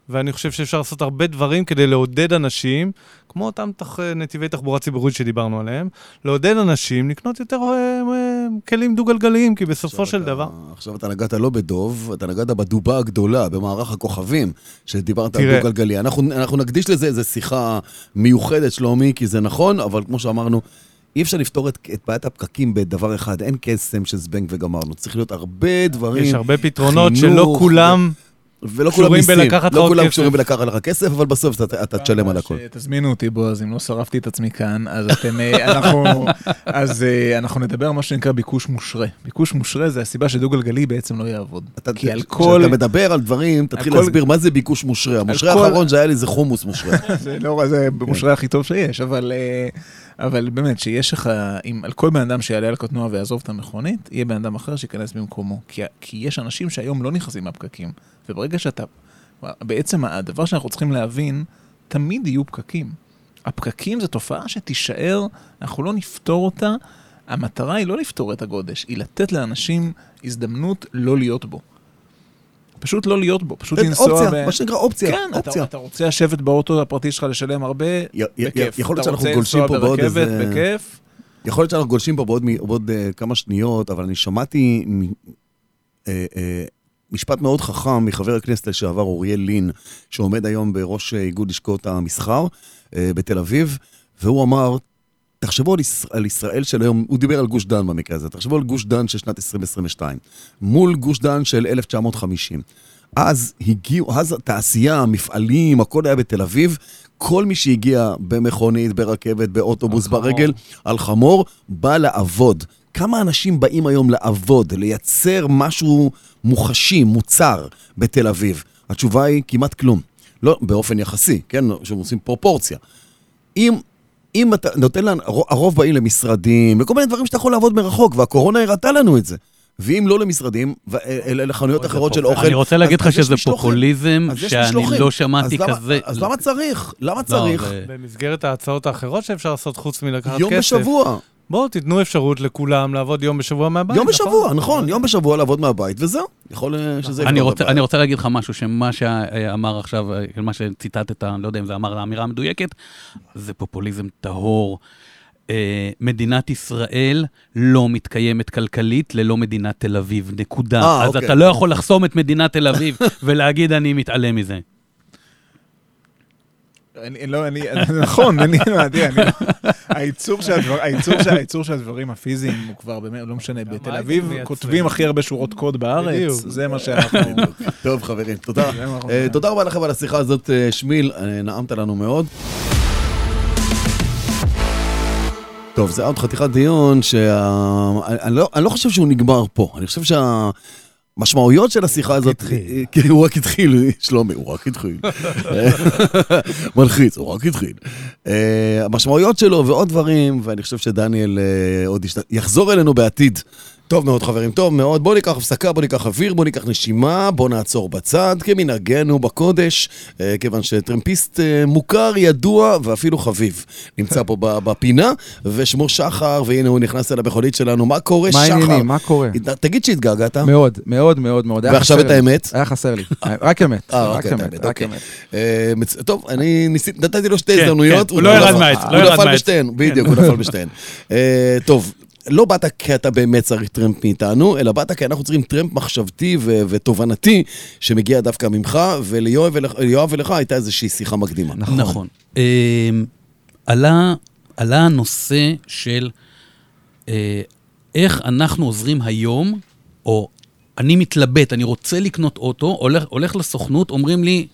ואני חושב שאפשר לעשות הרבה דברים כדי לעודד אנשים, כמו אותם תח... נתיבי תחבורה ציבורית שדיברנו עליהם, לעודד אנשים לקנות יותר אה, אה, כלים דו-גלגליים, כי בסופו של אתה- דבר... עכשיו אתה נגעת לא בדוב, אתה נגעת בדובה הגדולה, במערך הכוכבים, שדיברת על תראה. דו-גלגלי. אנחנו, אנחנו נקדיש לזה איזו שיחה מיוחדת, שלומי, כי זה נכון, אבל כמו שאמרנו, אי אפשר לפתור את, את בעיית הפקקים בדבר אחד, אין קסם של זבנג וגמרנו. צריך להיות הרבה דברים, יש הרבה פתרונות חינוך, שלא כולם... ולא כולם מיסים. לא כולם. קשורים בלקחת לך כסף, אבל בסוף אתה, אתה תשלם על הכל. תזמינו אותי בועז, אם לא שרפתי את עצמי כאן, אז אתם, אה, אנחנו, אז אה, אנחנו נדבר על מה שנקרא ביקוש מושרה. ביקוש מושרה זה הסיבה שדו-גלגלי בעצם לא יעבוד. אתה, כי על כשאתה כל, מדבר על דברים, תתחיל כל- להסביר מה זה ביקוש מושרה. המושרה כל- האחרון שהיה לי זה חומוס מושרה. זה לא, זה במושרה הכי טוב שיש, אבל, אה, אבל באמת, שיש לך, אם על כל בן אדם שיעלה על קטנוע ויעזוב את המכונית, יהיה בן אדם אחר שייכנס במקומו. כי, כי יש אנשים שהיום לא נכנסים מהפקקים, וברגע שאתה, בעצם הדבר שאנחנו צריכים להבין, תמיד יהיו פקקים. הפקקים זו תופעה שתישאר, אנחנו לא נפתור אותה. המטרה היא לא לפתור את הגודש, היא לתת לאנשים הזדמנות לא להיות בו. פשוט לא להיות בו, פשוט לנסוע אופציה, מה שנקרא אופציה, כן, אתה, אופציה. אתה רוצה לשבת באוטו הפרטי שלך לשלם הרבה, י- בכיף. יכול להיות אתה שאנחנו רוצה גולשים לנסוע פה בעוד ברכבת, איזה- בכיף, יכול להיות שאנחנו גולשים פה בעוד, מ- בעוד uh, כמה שניות, אבל אני שמעתי uh, uh, משפט מאוד חכם מחבר הכנסת לשעבר אוריאל לין, שעומד היום בראש אה, איגוד לשכות המסחר uh, בתל אביב, והוא אמר, תחשבו על, ישראל, על ישראל של היום, הוא דיבר על גוש דן במקרה הזה, תחשבו על גוש דן של שנת 2022, מול גוש דן של 1950. אז הגיעו, אז התעשייה, המפעלים, הכל היה בתל אביב. כל מי שהגיע במכונית, ברכבת, באוטובוס, על חמור. ברגל, על חמור, בא לעבוד. כמה אנשים באים היום לעבוד, לייצר משהו מוחשי, מוצר, בתל אביב? התשובה היא כמעט כלום. לא, באופן יחסי, כן? שהם עושים פרופורציה. אם, אם אתה נותן לנו, הר- הרוב באים למשרדים, וכל מיני דברים שאתה יכול לעבוד מרחוק, והקורונה הראתה לנו את זה. ואם לא למשרדים, ו- אלה לחנויות אחרות של אוכל, אני רוצה להגיד לך שזה. פופוליזם שאני. לא שמעתי כזה. אז למה צריך? למה לא, צריך? במסגרת ההצעות האחרות שאפשר לעשות חוץ מלקחת יום כסף. בשבוע. בואו, תיתנו אפשרות לכולם לעבוד יום בשבוע מהבית. יום בשבוע, נכון, יום בשבוע לעבוד מהבית, וזהו. יכול אה, שזה אני יפתור את הבעיה. אני רוצה להגיד לך משהו, שמה שאמר עכשיו, אה, מה שציטטת, אני לא יודע אם זה אמר האמירה המדויקת, זה פופוליזם טהור. אה, מדינת ישראל לא מתקיימת כלכלית ללא מדינת תל אביב, נקודה. אה, אז אוקיי. אתה לא יכול לחסום את מדינת תל אביב ולהגיד אני מתעלם מזה. אני, לא, אני, נכון, אני, תראה, אני, הייצור של הדבר, הייצור של, הייצור של הדברים הפיזיים הוא כבר באמת, לא משנה, בתל אביב. כותבים הכי הרבה שורות קוד בארץ. זה מה שאנחנו... טוב, חברים, תודה. אה, תודה רבה לכם על השיחה הזאת, אה, שמיל, אה, נעמת לנו מאוד. טוב, זה היה עוד חתיכת דיון שה... אני, אני, לא, אני לא חושב שהוא נגמר פה, אני חושב שהמשמעויות של השיחה הזאת... התחיל. כן, הוא רק התחיל, שלומי, הוא רק התחיל. מלחיץ, הוא רק התחיל. אה, המשמעויות שלו ועוד דברים, ואני חושב שדניאל אה, עוד. יחזור אלינו בעתיד. טוב מאוד חברים, טוב מאוד. בואו ניקח הפסקה, בואו ניקח אוויר, בואו ניקח נשימה, בואו נעצור בצד, כמנהגנו בקודש, אה, כיוון שטרמפיסט אה, מוכר, ידוע ואפילו חביב. נמצא פה ב- בפינה, ושמו שחר, והנה הוא נכנס אל המכונית שלנו. מה קורה, מה שחר? העניינים? מה קורה? תגיד שהתגעגעת. מאוד, מאוד, מאוד, מאוד. ועכשיו את. האמת? היה חסר לי. רק אמת. אה, רק אוקיי, את אמת, רק אוקיי. אמת. טוב, אני ניסיתי, נתתי לו שתי כן, הזדמנויות. כן, הוא לא ירד מהעץ, לא הוא ירד נפל מהעץ. בשתיהן, בדיוק, הוא נפל בשתיהן. טוב, לא באת כי אתה באמת צריך טרמפ מאיתנו, אלא באת כי אנחנו צריכים טרמפ מחשבתי ו- ותובנתי שמגיע דווקא ממך, וליואב ולך- ולך הייתה איזושהי שיחה מקדימה. נכון. נכון. אמ, עלה, עלה הנושא של אה, איך אנחנו עוזרים היום, או אני מתלבט, אני רוצה לקנות אוטו, הולך, הולך לסוכנות, אומרים לי,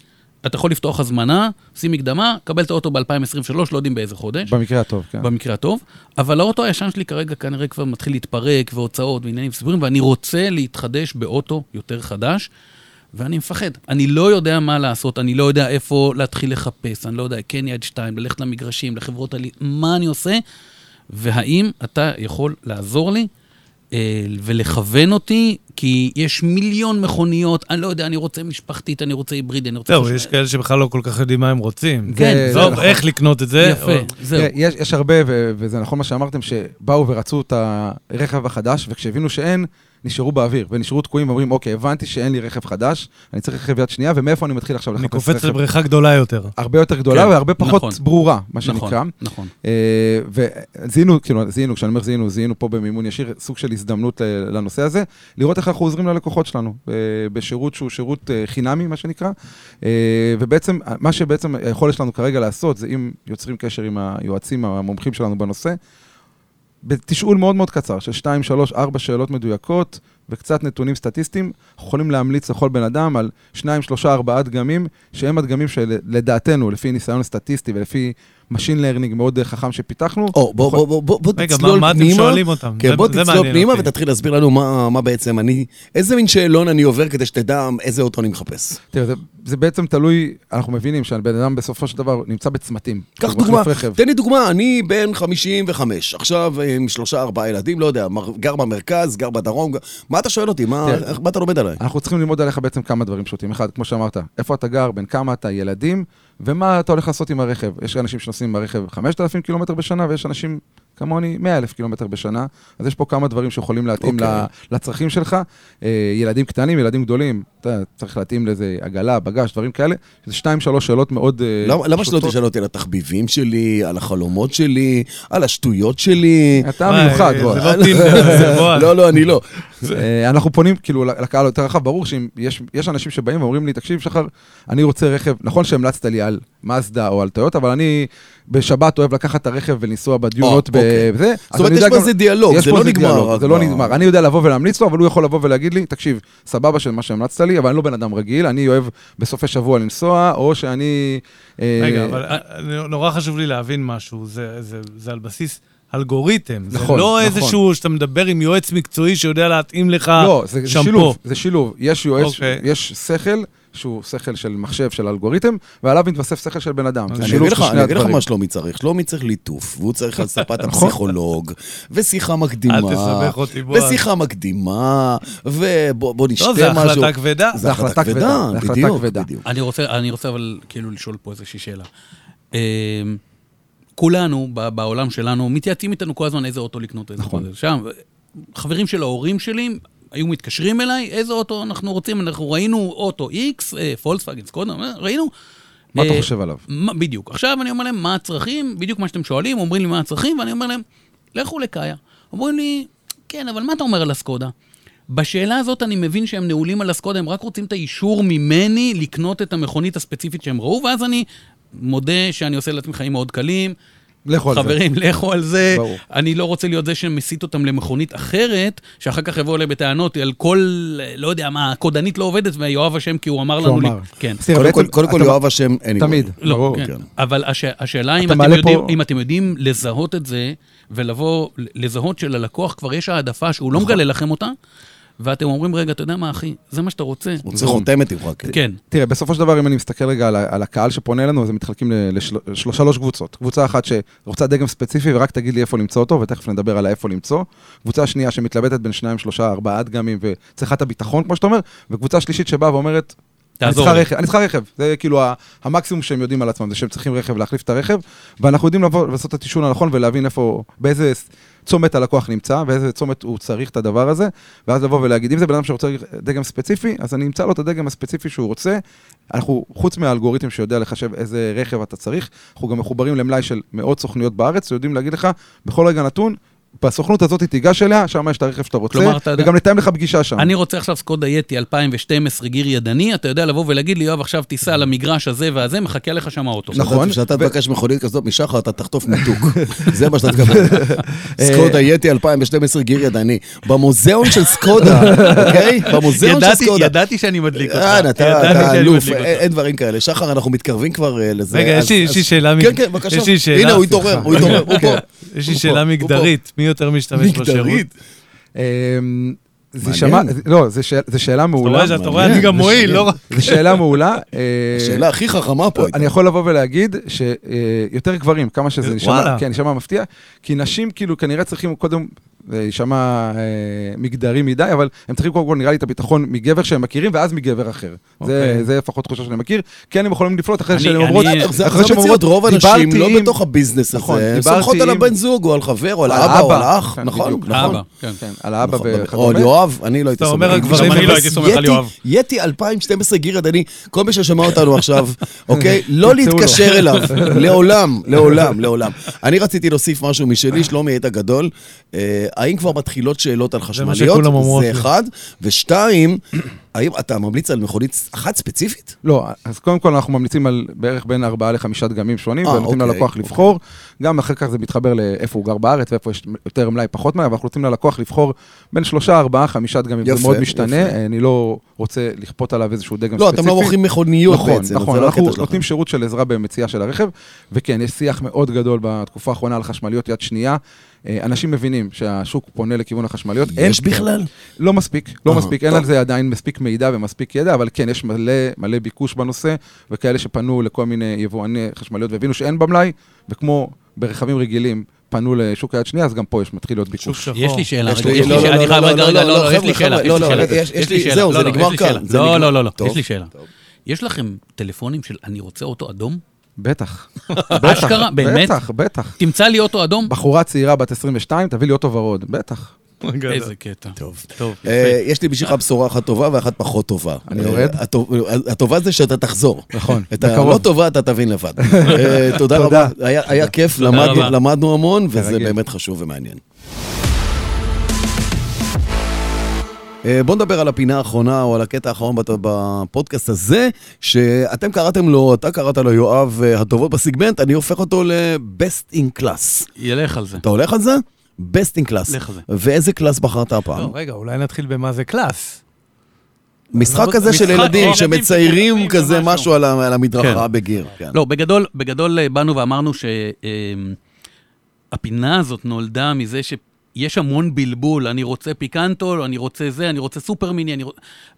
אתה יכול לפתוח הזמנה, שים מקדמה, קבל את האוטו ב-2023, לא יודעים באיזה חודש. במקרה הטוב, כן. במקרה הטוב, אבל האוטו הישן שלי כרגע כנראה כבר מתחיל להתפרק, והוצאות ועניינים סיפורים, ואני רוצה להתחדש באוטו יותר חדש, ואני מפחד. אני לא יודע מה לעשות, אני לא יודע איפה להתחיל לחפש, אני לא יודע, כן יד שתיים, ללכת למגרשים, לחברות עלי, מה אני עושה, והאם אתה יכול לעזור לי ולכוון אותי, כי יש מיליון מכוניות, אני לא יודע, אני רוצה משפחתית, אני רוצה היברידי, אני רוצה... זהו. יש כאלה שבכלל לא כל כך יודעים מה הם רוצים. כן, זה- עזוב, נכון. איך לקנות את זה. יפה, זהו. יש, יש הרבה, וזה נכון מה שאמרתם, שבאו ורצו את הרכב החדש, וכשהבינו שאין, נשארו באוויר, ונשארו תקועים ואומרים, אוקיי, הבנתי שאין לי רכב חדש, אני צריך רכב יד שנייה, ומאיפה אני מתחיל עכשיו אני לחפש קופץ רכב לבריכה גדולה יותר. הרבה יותר גדולה כן, והרבה פחות נכון. ברורה, מה נכון, שנקרא. נכון. אה, וזיהינו, כאילו, זיהינו, כשאני אומר זיהינו, זיהינו פה במימון ישיר סוג של הזדמנות ל- לנושא הזה, לראות איך אנחנו עוזרים ללקוחות שלנו, ב- בשירות שהוא שירות אה, חינמי, מה שנקרא. אה, ובעצם, מה שבעצם היכולת שלנו כרגע לעשות, זה אם יוצרים קשר עם היועצים המומחים שלנו בנושא, בתשאול מאוד מאוד קצר, של 2, 3, 4 שאלות מדויקות וקצת נתונים סטטיסטיים, אנחנו יכולים להמליץ לכל בן אדם על 2, 3, 4 דגמים, שהם הדגמים שלדעתנו, לפי ניסיון סטטיסטי ולפי Machine Learning מאוד אה, חכם שפיתחנו, או, בוא, בוא, בוא, בוא, בוא רגע, תצלול מה- מה אתם פנימה. שואלים אותם? כן, זה- בוא זה תצלול פנימה אותי. ותתחיל להסביר לנו מה, מה בעצם אני, איזה מין שאלון אני עובר כדי שתדע איזה אוטו אני מחפש. תראה, זה, זה בעצם תלוי, אנחנו מבינים שהבן אדם בסופו של דבר נמצא בצמתים. קח דוגמה. תן לי דוגמה, אני בן 55, עכשיו עם שלושה ארבעה ילדים, לא יודע, גר במרכז, גר בדרום, גר- מה אתה שואל אותי? מה, תראה. מה אתה לומד עליי? אנחנו צריכים ללמוד עליך בעצם כמה דברים פשוטים. אחד, כמו שאמרת, איפה אתה גר, בין כמה אתה, ילדים, ומה אתה הולך לעשות עם הרכב. יש אנשים שנוסעים עם הרכב 5,000 קילומטר בשנה, ויש אנשים כמוני 100 אלף קילומטר בשנה, אז יש פה כמה דברים שיכולים להתאים אוקיי. ל- לצרכים שלך. אה, ילדים קטנים, ילדים גדולים, אתה יודע, צריך להתאים לזה עגלה, בגש, דברים כאלה. זה שתיים, שלוש שאלות מאוד... אה, למה למה שלא. תשאל אותי על התחביבים שלי, על החלומות שלי, על השטויות שלי? אתה מיוחד, זה בוא. לא טינדר, זה בועז. לא, לא, אני לא. אה, אנחנו פונים כאילו לקהל יותר רחב, ברור שאם יש, יש אנשים שבאים ואומרים לי, תקשיב שחר, אני רוצה רכב, נכון שהמלצת לי על מזדה או על טויוטה, אבל אני בשבת אוהב לקחת את הרכב ולנסוע בדיונות אוקיי. בזה. זאת אומרת, יש פה איזה דיאלוג, זה לא נגמר. זה לא נגמר. אני יודע לבוא ולהמליץ לו, אבל הוא יכול לבוא ולהגיד לי, תקשיב, סבבה של מה שהמלצת לי, אבל אני לא בן אדם רגיל, אני אוהב בסופי שבוע לנסוע, או שאני... אה, רגע, אבל אה, נורא חשוב לי להבין משהו, זה- זה זה על בסיס אלגוריתם. זה נכון, לא נכון. איזשהו שאתה מדבר עם יועץ מקצועי שיודע להתאים לך לא, זה, זה שמפו. שילוב, זה שילוב. יש יועץ, אוקיי. יש שכל, שהוא שכל של מחשב, של אלגוריתם, ועליו מתווסף שכל של בן אדם. אני אגיד לך, אני אגיד לך. מה שלומי צריך. שלומי צריך ליטוף, והוא צריך על ספת נכון. הפסיכולוג, ושיחה מקדימה. אל תסבך אותי, בועז. ושיחה מקדימה, ובוא נשתה לא, משהו. זה החלטה כבדה. זה החלטה כבדה, זה החלטה בדיוק, כבדה. בדיוק. אני רוצה, אבל כאילו לשאול פה איזושהי שאלה. אמ, כולנו, בעולם שלנו, מתייעצים איתנו כל הזמן איזה אוטו לקנות, איזה נכון. שם, חברים של ההורים שלי היו מתקשרים אליי, איזה אוטו אנחנו רוצים, אנחנו ראינו אוטו X, אה, פולקסווגן, סקודה, אה, ראינו. מה אתה אה, חושב עליו? בדיוק. עכשיו אני אומר להם, מה הצרכים? בדיוק מה שאתם שואלים, אומרים לי מה הצרכים, ואני אומר להם, לכו לקאיה. אומרים לי, כן, אבל מה אתה אומר על הסקודה? בשאלה הזאת אני מבין שהם נעולים על הסקודה, הם רק רוצים את האישור ממני לקנות את המכונית הספציפית שהם ראו, ואז אני מודה שאני עושה לעצמי חיים מאוד קלים. לכו על זה. חברים, לכו על זה. ברור. אני לא רוצה להיות זה שמסיט אותם למכונית אחרת, שאחר כך יבואו אליי בטענות על כל, לא יודע מה, הקודנית לא עובדת, ויואב אשם כי הוא אמר לנו... לי- אמר. כן. קודם כל- יואב השם, anyway. תמיד. לא, כן. כן. אבל הש... השאלה אתם, יודעים, אם אתם יודעים לזהות את זה, ולבוא, לזהות שללקוח כבר יש העדפה שהוא לא נכון. מגלה לכם אותה, ואתם אומרים, רגע, אתה יודע מה, אחי, זה מה שאתה רוצה. רוצה חותמת ממך. כן. תראה, בסופו של דבר, אם אני מסתכל רגע על, על הקהל שפונה אלינו, אז הם מתחלקים לשלוש קבוצות. קבוצה אחת שרוצה דגם ספציפי, ורק תגיד לי איפה למצוא אותו, ותכף נדבר על האיפה למצוא. קבוצה שנייה שמתלבטת בין שניים, שלושה, ארבעה דגמים, וצריכה את הביטחון, כמו שאתה אומר. וקבוצה שלישית שבאה ואומרת, תעזור אני צריכה רכב. זה כאילו המקסימום שהם יודעים על עצמם, זה שהם צריכים רכב, להחליף את הרכב, ואנחנו יודעים לבוא ולעשות את התשאול הנכון ולהבין איפה, באיזה צומת הלקוח נמצא, באיזה צומת הוא צריך את הדבר הזה, ואז לבוא ולהגיד, אם זה בן אדם שרוצה דגם ספציפי, אז אני אמצא לו את הדגם הספציפי שהוא רוצה. אנחנו, חוץ מהאלגוריתם שיודע לחשב איזה רכב אתה צריך, אנחנו גם מחוברים למלאי של מאות סוכנויות בארץ, ויודעים להגיד לך, בכל רגע נתון, בסוכנות הזאת תיגש אליה, שם יש את הרכב שאתה רוצה, כלומר, אתה וגם לתאם לך פגישה שם. אני רוצה עכשיו סקודה יטי 2012 גיר ידני, אתה יודע לבוא ולהגיד לי, יואב, עכשיו תיסע למגרש הזה והזה, מחכה לך שם האוטו. נכון. כשאתה תבקש מכונית כזאת משחר, אתה תחטוף ניתוק. זה מה שאתה תקבל. סקודה יטי 2012 גיר ידני. במוזיאון של סקודה, אוקיי? במוזיאון של סקודה. ידעתי שאני מדליק אותך. אה, אתה אלוף, מדליק אין דברים כאלה. שחר, אנחנו מתקרבים כבר אה, לזה. רגע, יש לי- שאלה מגדרית, מי יותר משתמש בשירות? מגדרית. אמ, זה. שמע, לא, זה שאל- זה שאלה אתה מעולה. רואה שאתה רואה, אני גם מועיל. לא רק... זו שאלה מעולה. אה, השאלה הכי חכמה פה הייתה. אני יכול לבוא ולהגיד שיותר גברים, כמה שזה נשמע, וואלה. כן, נשמע מפתיע, כי נשים כאילו כנראה צריכים קודם, זה יישמע אה, מגדרי מדי, אבל הם צריכים קודם כל נראה לי את הביטחון מגבר שהם מכירים, ואז מגבר אחר. זה אוקיי. זה לפחות תחושה שאני מכיר. כן, הם יכולים לפלוט אחרי אני- שהן אני- אומרות, אחרי זה שהן המציאות, רוב דיברתי לא עם- בתוך הביזנס נכון, הזה, הן דיברתי סומכות על עם- הבן זוג, או על חבר, או על על האבא, או על. האח, כן, נכון, בדיוק. נכון. אבא, כן. כן, על האבא נכון, או וכדומה. על יואב, אני לא הייתי אתה סומך. אומר, אני הגברים- שמעתי אני לא הייתי סומך על יואב. יטי 2012 גיר ידני, כל מי ששמע אותנו עכשיו, אוקיי? לא תמצאו לו. להתקשר אליו, לעולם, לעולם, לעולם. אני רציתי להוסיף משהו משלי, שלומי היית גדול. אה, האם כבר מתחילות שאלות על מה חשמליות? שכולם אומרות זה. אחד. ושתיים, האם אתה ממליץ על מכונית אחת ספציפית? לא, אז קודם כל אנחנו ממליצים על בערך בין ארבעה לחמישה דגמים שונים, אה, ונותנים אוקיי, ללקוח אוקיי. לבחור. גם אחר כך זה מתחבר לאיפה הוא גר בארץ ואיפה יש יותר מלאי, פחות מלאי, אבל אנחנו נותנים ללקוח לבחור בין שלושה, ארבעה, חמישה דגמים. יפה, זה מאוד משתנה, יפה. אני לא רוצה לכפות עליו איזשהו דגם לא, ספציפי. אתם לא מוכרים מכוניות נכון, בעצם. נכון, זה לא אנחנו הקטע שלכם. נותנים שירות של עזרה במציאה של הרכב, וכן, יש שיח מאוד גדול בתקופה האחרונה על חשמליות יד שנייה. אה, אנשים מבינים שהשוק פונה לכיוון החשמליות. אין- יש בכלל? לא מספיק, לא מספיק, אין. על זה עדיין מספיק מידע ומספיק ידע, אבל כן, יש מלא, מלא ביקוש בנושא, וכאלה שפנו לכל מיני יבואני חשמליות והבינו שאין במלאי, וכמו ברכבים רגילים פנו לשוק היד שנייה, אז גם פה יש מתחיל להיות שוק ביקוש. שחור. יש לי שאלה, יש לי- לא, לא, שאלה, אני לא, חייב, לא, רגע, לא, רגע, לא, לא, לא, יש לי שאלה, יש לא, לי לא, שאלה. יש- יש לי לי- שאלה, זהו, לא, זה לא, נגמר כאן, לא. לא, לא, לא. יש לי שאלה. יש לכם טלפונים של אני רוצה אוטו אדום? בטח. אשכרה, באמת? בטח, בטח. תמצא לי אוטו אדום? בחורה צעירה בת 22, תביא לי אוטו ורוד, בטח. איזה קטע. טוב. טוב, יפה. אה, יש לי בשבילך בשורה אחת טובה ואחת פחות טובה. אני אה, יורד? הטוב- הטובה זה שאתה תחזור. נכון, את. הלא טובה אתה תבין לבד. אה, תודה. רבה, היה כיף, למדנו- המון, וזה. באמת חשוב ומעניין. בואו נדבר על הפינה האחרונה, או על הקטע האחרון בפודקאסט הזה, שאתם קראתם לו, אתה קראת לו, יואב, אה, הטובות בסגמנט, אני הופך אותו ל-best in class. לך על זה. אתה הולך על זה? best in class. לך על זה. ואיזה class בחרת הפעם? לא, רגע, אולי נתחיל במה זה קלאס. משחק לא, כזה של משחק ילדים ילדים שמציירים כזה. משהו על המדרכה כן. בגיר. כן. לא, בגדול, בגדול אה, באנו ואמרנו שהפינה הזאת נולדה מזה שיש המון בלבול, אני רוצה פיקנטו, אני רוצה זה, אני רוצה סופר מיני, אני רוצ...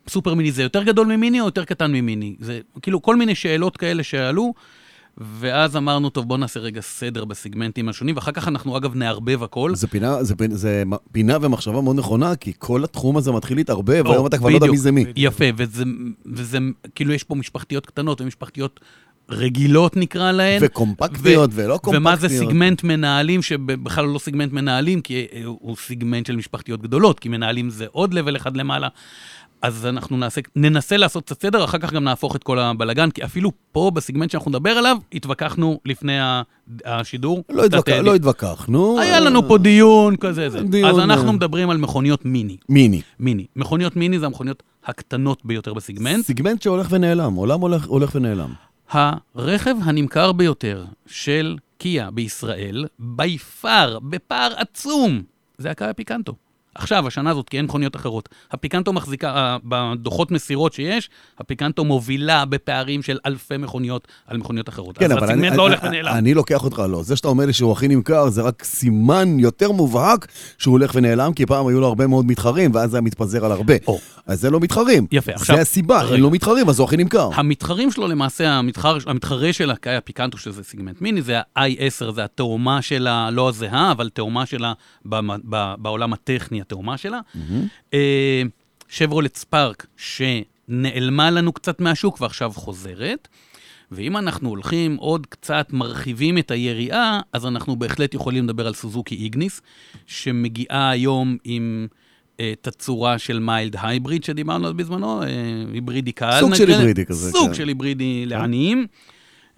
סופר מיני זה יותר גדול ממיני או יותר קטן ממיני? זה כאילו כל מיני שאלות כאלה שעלו, ואז אמרנו, טוב, בוא נעשה רגע סדר בסגמנטים השונים, ואחר כך אנחנו אגב נערבב הכל. זה פינה, זה, פין- זה פינה ומחשבה מאוד נכונה, כי כל התחום הזה מתחיל להתערבב, והיום אתה כבר לא יודע. מי זה מי. יפה, וזה, וזה, כאילו יש פה משפחתיות קטנות ומשפחתיות רגילות נקרא להן. וקומפקטיות ולא קומפקטיות. ומה זה סיגמנט מנהלים, שבכלל לא סיגמנט מנהלים, כי אה, הוא סיגמנט של משפחתיות גדולות, כי מנהלים זה עוד level אחד למעלה. אז אנחנו נעשה, ננסה לעשות קצת סדר, אחר כך גם נהפוך את כל הבלגן, כי אפילו פה, בסיגמנט שאנחנו נדבר עליו, התווכחנו לפני השידור. לא, התווכח, אה, לא התווכחנו. היה לנו פה דיון כזה, זה. דיון, אז אנחנו אה. מדברים על מכוניות מיני. מיני. מיני. מכוניות מיני זה המכוניות הקטנות ביותר בסיגמנט. סיגמנט שהולך ונעלם, עולם הולך, הולך ונעלם. הרכב הנמכר ביותר של קיה בישראל, בי פאר, בפער עצום, זה הקאיה פיקנטו. עכשיו, השנה הזאת, כי אין מכוניות אחרות. הפיקנטו מחזיקה, אה, בדוחות מסירות שיש, הפיקנטו מובילה בפערים של אלפי מכוניות על מכוניות אחרות. כן, אבל אני, אני, לא אני, ונעלם. אני לוקח אותך, לא. זה שאתה אומר לי שהוא הכי נמכר, זה רק סימן יותר מובהק שהוא הולך ונעלם, כי פעם היו לו הרבה מאוד מתחרים, ואז זה היה מתפזר על הרבה. או. אז זה לא מתחרים. יפה, עכשיו- זה הסיבה, אין רגע. לו מתחרים, אז הוא הכי נמכר. המתחרים שלו למעשה, המתחר, המתחרה של הקאיה פיקנטו, שזה סיגמנט מיני, זה ה-i10, זה התאומה שלה, לא הזהה, אבל תאומה שלה בעולם הטכני, התאומה שלה. אה, שברולט ספארק, שנעלמה לנו קצת מהשוק ועכשיו חוזרת. ואם אנחנו הולכים עוד קצת, מרחיבים את היריעה, אז אנחנו בהחלט יכולים לדבר על סוזוקי איגניס, שמגיעה היום עם אה, תצורה של מיילד הייבריד שדיברנו עליו בזמנו, אה, היברידי קל. סוג של נקרא- היברידי כזה, סוג כן. של היברידי לעניים.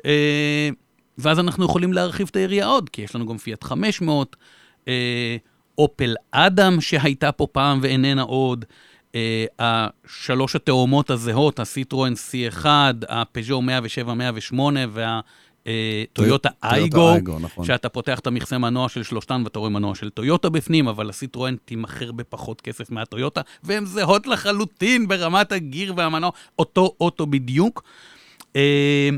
אה, ואז אנחנו יכולים להרחיב את היריעה עוד, כי יש לנו גם פיאט 500, אה, אופל אדם שהייתה פה פעם ואיננה עוד, אה, השלוש התאומות הזהות, הסיטרואן C1, הפז'ו 107, 108 והטויוטה אייגו, נכון. שאתה פותח את המכסה מנוע של שלושתן ואתה רואה מנוע של טויוטה בפנים, אבל הסיטרואן תימכר בפחות כסף מהטויוטה, והן זהות לחלוטין ברמת הגיר והמנוע, אותו אוטו בדיוק. אה,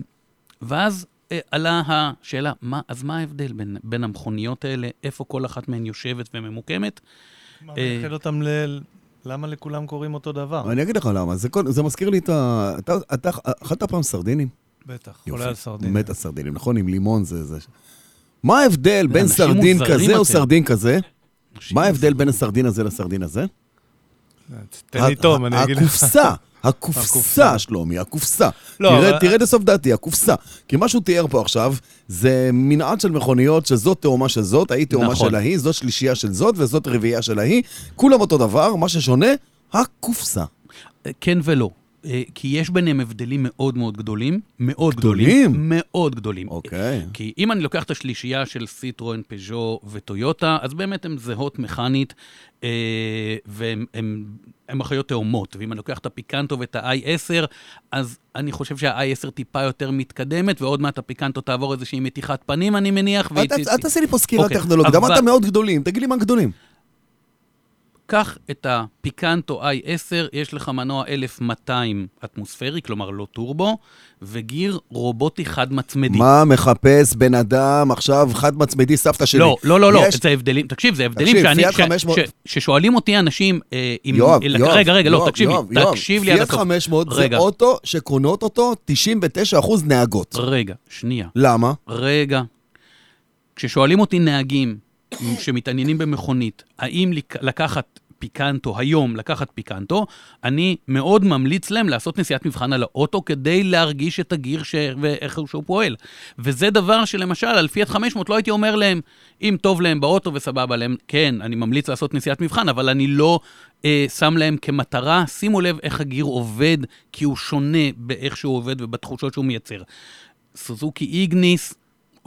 ואז עלה השאלה, מה, אז מה ההבדל בין, בין המכוניות האלה, איפה כל אחת מהן יושבת וממוקמת? מה אה, מייחד אותם ל... למה לכולם קוראים אותו דבר? אני אגיד לך למה, זה, כל, זה מזכיר לי את ה... אתה, אתה אכלת פעם סרדינים? בטח, יופי. עולה על סרדין. מת על סרדינים, נכון? עם לימון זה... זה... מה ההבדל בין סרדין כזה או. סרדין כזה? מה ההבדל בין הסרדין הזה לסרדין הזה? תן לי תום, אני אגיד לך. הקופסה, הקופסה. שלומי, הקופסה. לא, תראה- אבל- תראה לסוף דעתי, הקופסה. כי מה שהוא תיאר פה עכשיו, זה מנעד של מכוניות שזאת תאומה של זאת, ההיא תאומה נכון. של ההיא, זאת שלישייה של זאת וזאת רביעייה של ההיא. כולם אותו דבר, מה ששונה, הקופסה. כן ולא. אה, כי יש ביניהם הבדלים מאוד מאוד גדולים, מאוד גדולים? גדולים, מאוד גדולים. אוקיי. כי אם אני לוקח את השלישייה של סיטרואן, פז'ו וטויוטה, אז באמת הן זהות מכנית, אה, והן הן- אחיות תאומות. ואם אני לוקח את הפיקנטו ואת ה-i10, אז אני חושב שה-i10 טיפה יותר מתקדמת, ועוד מעט הפיקנטו תעבור איזושהי מתיחת פנים, אני מניח. והיא אל אל תעשה לי פה סקירה אוקיי, טכנולוגית, אבל- אמרת מאוד גדולים, תגיד לי מה גדולים. קח את הפיקנטו i10, יש לך מנוע 1200 אטמוספרי, כלומר לא טורבו, וגיר רובוטי חד-מצמדי. מה מחפש בן אדם עכשיו חד מצמדי סבתא שלי? לא, לא, לא, לא, יש- זה הבדלים, תקשיב, זה הבדלים תקשיב, שאני, פיאט ש- 500 ש- ששואלים אותי אנשים, אה, אם, יואב, אלא- יואב, רגע, רגע, לא, יואב, תקשיב יואב, לי, יואב, תקשיב לי עד הסוף. 500 זה רגע. אוטו שקונות אותו 99% נהגות. רגע, שנייה, למה? רגע. כששואלים אותי נהגים שמתעניינים במכונית, האם לק- לקחת פיקנטו היום, לקחת פיקנטו, אני מאוד ממליץ להם לעשות נסיעת מבחן על האוטו כדי להרגיש את הגיר ש... ואיך שהוא פועל. וזה דבר שלמשל, על פיאט 500 לא הייתי אומר להם, אם טוב להם באוטו וסבבה להם, כן, אני ממליץ לעשות נסיעת מבחן, אבל אני לא אה, שם להם כמטרה, שימו לב איך הגיר עובד, כי הוא שונה באיך שהוא עובד ובתחושות שהוא מייצר. סוזוקי איגניס,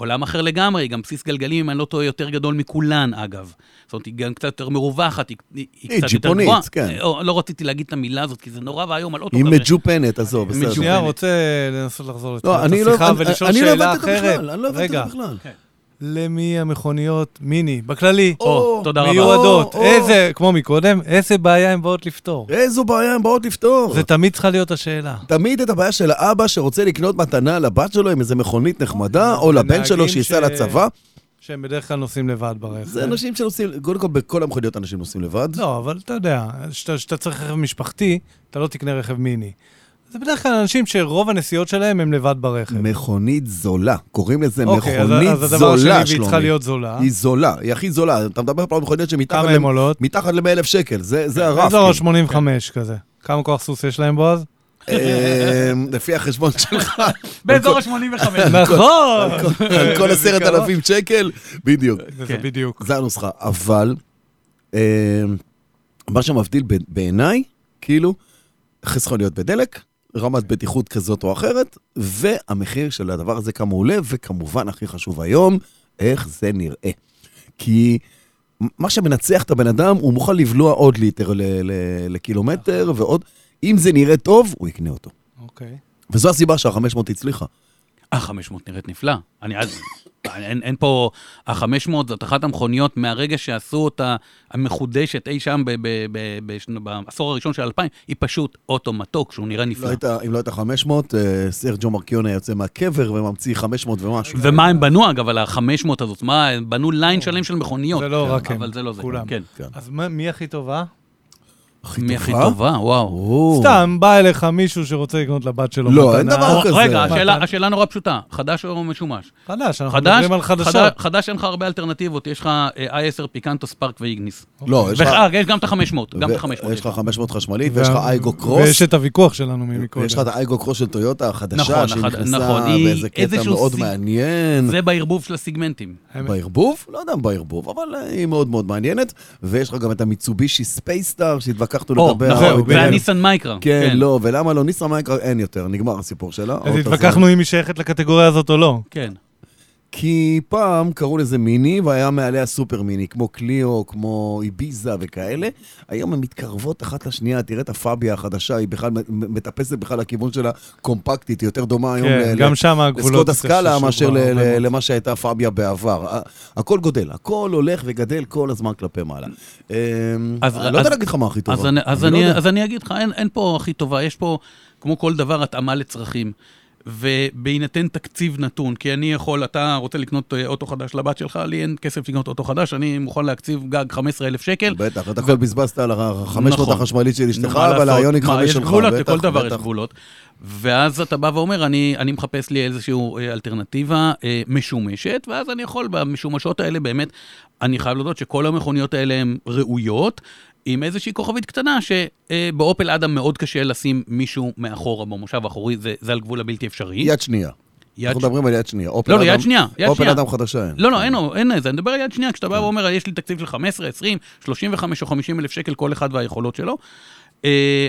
עולם אחר לגמרי, גם בסיס גלגלים, אם אני לא טועה, יותר גדול מכולן, אגב. זאת אומרת, היא גם קצת יותר מרווחת, היא, היא, היא היא קצת יותר ג'יפונית, גבוהה. כן. לא, לא רציתי להגיד את המילה הזאת, כי זה נורא ואיום על אוטו היא. מג'ופנת, עזוב, בסדר. באמת. רוצה לנסות לחזור לא, לתחילת אני לא השיחה אני- ולשאול אני לא שאלה הבנתי אותו אחרת. בכלל, אני לא הבנתי רגע, אותו בכלל. למי המכוניות מיני, בכללי, או, תודה רבה. מיועדות, או, או. איזה, כמו מקודם, איזה בעיה הן באות לפתור? איזו בעיה הן באות לפתור? זה תמיד צריכה להיות השאלה. תמיד את הבעיה של האבא שרוצה לקנות מתנה לבת שלו עם איזה מכונית נחמדה, או לבן שלו שייסע ש- לצבא. שהם בדרך כלל נוסעים לבד ברכב. זה אנשים שנוסעים, קודם כל בכל המכוניות אנשים נוסעים לבד. לא, אבל אתה יודע, כשאתה צריך רכב משפחתי, אתה לא תקנה רכב מיני. זה בדרך כלל אנשים שרוב הנסיעות שלהם הם לבד ברכב. מכונית זולה, קוראים לזה אוקיי, אז- מכונית אז הדבר זולה, השני, והיא צריכה שלומי. להיות זולה. היא זולה, היא הכי זולה. אתה מדבר פה על מכוניות שמתחת כמה ל- הן עולות? מתחת ל-100 אלף שקל, זה זה הרף. אזור כאילו. 85 כזה. כמה כוח סוס יש להם, בועז? אה, לפי החשבון שלך, באזור ה-85. נכון! על כל עשרת. אלפים שקל, בדיוק. זה כן. בדיוק. זה הנוסחה. אבל, אה, מה שמבדיל בעיניי, כאילו, חסכוניות בדלק, רמת בטיחות כזאת או אחרת, והמחיר של הדבר הזה כמה עולה, וכמובן, הכי חשוב היום, איך זה נראה. כי מה שמנצח את הבן אדם, הוא מוכן לבלוע עוד ליטר ל- ל- לקילומטר, ועוד, אם זה נראה טוב, הוא יקנה אותו. אוקיי. וזו הסיבה שה-500 הצליחה. ה-500 נראית נפלא. אני אז... אין, אין פה... ה-500 זאת אחת המכוניות מהרגע שעשו אותה המחודשת אי שם ב- ב- ב- בשנו- בעשור הראשון של 2000, היא פשוט אוטו מתוק, שהוא נראה לא נפלא. הייתה, אם לא הייתה 500, אה, סרג'ו מרקיון היה יוצא מהקבר וממציא 500 ומשהו. ומה הם בנו, אגב, על ה-500 הזאת? מה, הם בנו ליין שלם של מכוניות. זה לא כן, רק הם, אבל זה לא זה. כולם. כן. כן. אז מי הכי טובה? הכי מי הכי טובה? טובה? וואו. או. סתם, בא אליך מישהו שרוצה לקנות לבת שלו לא. אין דבר כזה. רגע, השאלה- נורא פשוטה, חדש או משומש? חדש, אנחנו מדברים על חדשות. חדש- אין לך הרבה אלטרנטיבות, יש לך אה, i10 פיקנטו, ספארק ואיגניס. לא, יש לך... יש גם את ה-500, גם את ו- ה-500. יש לך 500 חשמלית, ויש לך אייגו קרוס, ויש את הוויכוח שלנו ממקודם. ויש לך את האייגו קרוס של טויוטה החדשה, נכון, שהיא החד- נכנסה נכון, באיזה קטע מאוד מעניין. זה בערבוב של הסיגמנטים. בערבוב? לא יודע אם בערבוב, אבל היא מאוד מאוד מעניינת. ויש לך גם את המיצובישי ספייסטאר, שהתווכחנו או, לגבי... נכון, ה- והניסן מייקרה. כן, לא, ולמה לא? ניסן מייקרה אין יותר, נגמר הסיפור שלה. אז התווכחנו אם היא שייכת לקטגוריה הזאת או לא. כן. כי פעם קראו לזה מיני, והיה מעליה סופר מיני, כמו קליו, כמו איביזה וכאלה. היום הן מתקרבות אחת לשנייה, תראה את הפאביה החדשה, היא בכלל מטפסת בכלל לכיוון שלה קומפקטית, היא יותר דומה היום כן, גם שם הגבולות... לסקוטה קצת סקאלה ששוב מאשר. למה שהייתה פאביה בעבר. הכל גודל, הכל הולך וגדל כל הזמן כלפי מעלה. אמ, אז- אני לא יודע אז- להגיד לך מה הכי טובה. אז אני, אז, אני לא אני. אז אני אגיד לך, אין, אין פה הכי טובה, יש פה, כמו כל דבר, התאמה לצרכים. ובהינתן תקציב נתון, כי אני יכול, אתה רוצה לקנות אה, אוטו חדש לבת שלך, לי אין כסף לקנות אוטו חדש, אני מוכן להקציב גג 15,000 שקל. בטח, אתה כבר בזבזת על ה-500 נכון. החשמלית של אשתך, אבל? היוניק מה, 5 יש שלך. גבולות, בטח, לכל דבר יש בטח. גבולות. ואז אתה בא ואומר, אני, אני מחפש לי איזושהי אה, אלטרנטיבה אה, משומשת, ואז אני יכול, במשומשות האלה באמת, אני חייב להודות שכל המכוניות האלה הן ראויות, עם איזושהי כוכבית קטנה, שבאופל אדם מאוד קשה לשים מישהו מאחורה במושב האחורי, זה, זה על גבול הבלתי אפשרי. יד שנייה. יד אנחנו ש- מדברים על יד שנייה. אופל לא, לא, אדם- יד שנייה, יד אופל שנייה. אדם חדשה אין. לא, לא, אין, אין איזה, אני מדבר על יד שנייה, כשאתה בא ואומר, יש לי תקציב של 15, 20, 35 או 50 אלף שקל, כל אחד והיכולות שלו. Uh,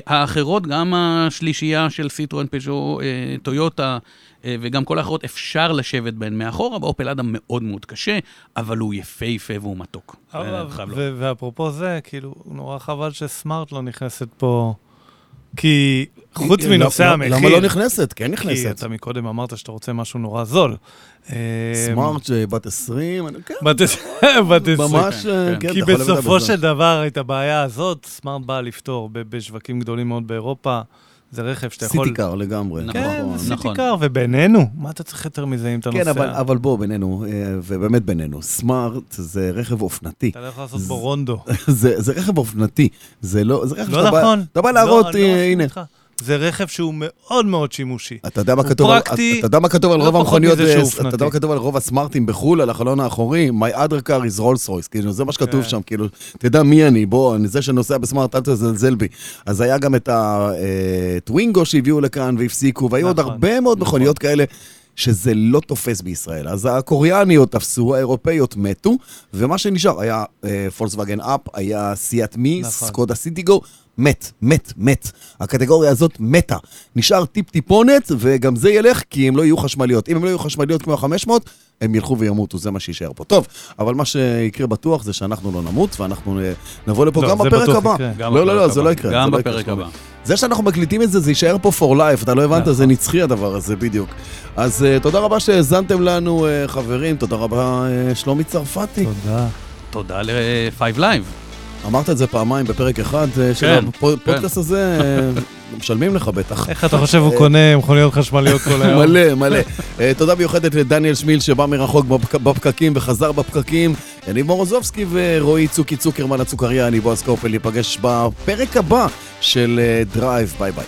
האחרות, גם השלישייה של סיטרואן, פז'ו, uh, טויוטה, וגם כל האחרות, אפשר לשבת בהן מאחורה, באופל אדם מאוד מאוד קשה, אבל הוא יפהפה והוא מתוק. אבל- אה. ו- ואפרופו זה, כאילו, נורא חבל שסמארט לא נכנסת פה. כי חוץ מנושא למה- המחיר... למה לא נכנסת? כן כי נכנסת. אתה מקודם אמרת שאתה רוצה משהו נורא זול. אה, סמארט שבת 20, אני- כן, בת בת עשרים. ממש, אה, כן. כן, כי בסופו. של דבר, את הבעיה הזאת, סמארט באה לפתור בשווקים גדולים מאוד באירופה. זה רכב שאתה יכול... סיטיקר לגמרי. נכון. כן, נכון. זה. סיטיקר, ובינינו, מה אתה צריך יותר מזה אם אתה נוסע? כן, אבל, אבל בוא, בינינו, אה, ובאמת בינינו, סמארט זה רכב אופנתי. אתה לא יכול לעשות בו רונדו. זה, זה רכב אופנתי. זה לא, זה רכב לא שאתה נכון. בא, אתה בא להראות, לא, לא אה, הנה. זה רכב שהוא מאוד מאוד שימושי. אתה יודע מה כתוב על- פרקטי, אתה יודע מה כתוב על לא רוב המכוניות, אה. אתה יודע מה כתוב על רוב הסמארטים בחו"ל, על החלון האחורי? My other car is Rolls Royce, כאילו, זה מה שכתוב כן. שם, כאילו, תדע מי אני, בוא, אני זה שנוסע בסמארט, אל תזלזל בי. אז היה גם את הטווינגו שהביאו לכאן והפסיקו, והיו עוד נכון, הרבה מאוד מכוניות כאלה. שזה לא תופס בישראל. אז הקוריאניות תפסו, האירופאיות מתו, ומה שנשאר היה פולקסווגן אפ, היה סיאט מי, נכון. סקודה סיטיגו, מת, מת, מת. הקטגוריה הזאת מתה. נשאר טיפ-טיפונת, וגם זה ילך כי הם לא יהיו חשמליות. אם הם לא יהיו חשמליות כמו ה-500, הם ילכו וימותו, זה מה שיישאר פה. טוב, אבל מה שיקרה בטוח זה שאנחנו לא נמות, ואנחנו אה, נבוא לפה לא, גם בפרק הבא. גם לא, לא, לא, זה. לא יקרה. גם לא בפרק. הבא. זה שאנחנו מקליטים את זה, זה יישאר פה for life, אתה לא הבנת, נכון. זה נצחי הדבר הזה, בדיוק. אז uh, תודה רבה שהאזנתם לנו, uh, חברים, תודה רבה, uh, שלומי צרפתי. תודה. תודה ל-Five Live. אמרת את זה פעמיים בפרק אחד uh, של כן, הפודקאסט הזה, uh, משלמים לך בטח. איך אתה חושב הוא קונה מכוניות חשמליות כל היום? מלא, מלא. אה, תודה מיוחדת לדניאל שמיל שבא מרחוק בפק- בפקקים וחזר בפקקים. יניב מורוזובסקי ורועי צוקי צוקרמן הצוקריה, אני בועז קופל, ניפגש בפרק הבא של אה, דרייב, ביי ביי.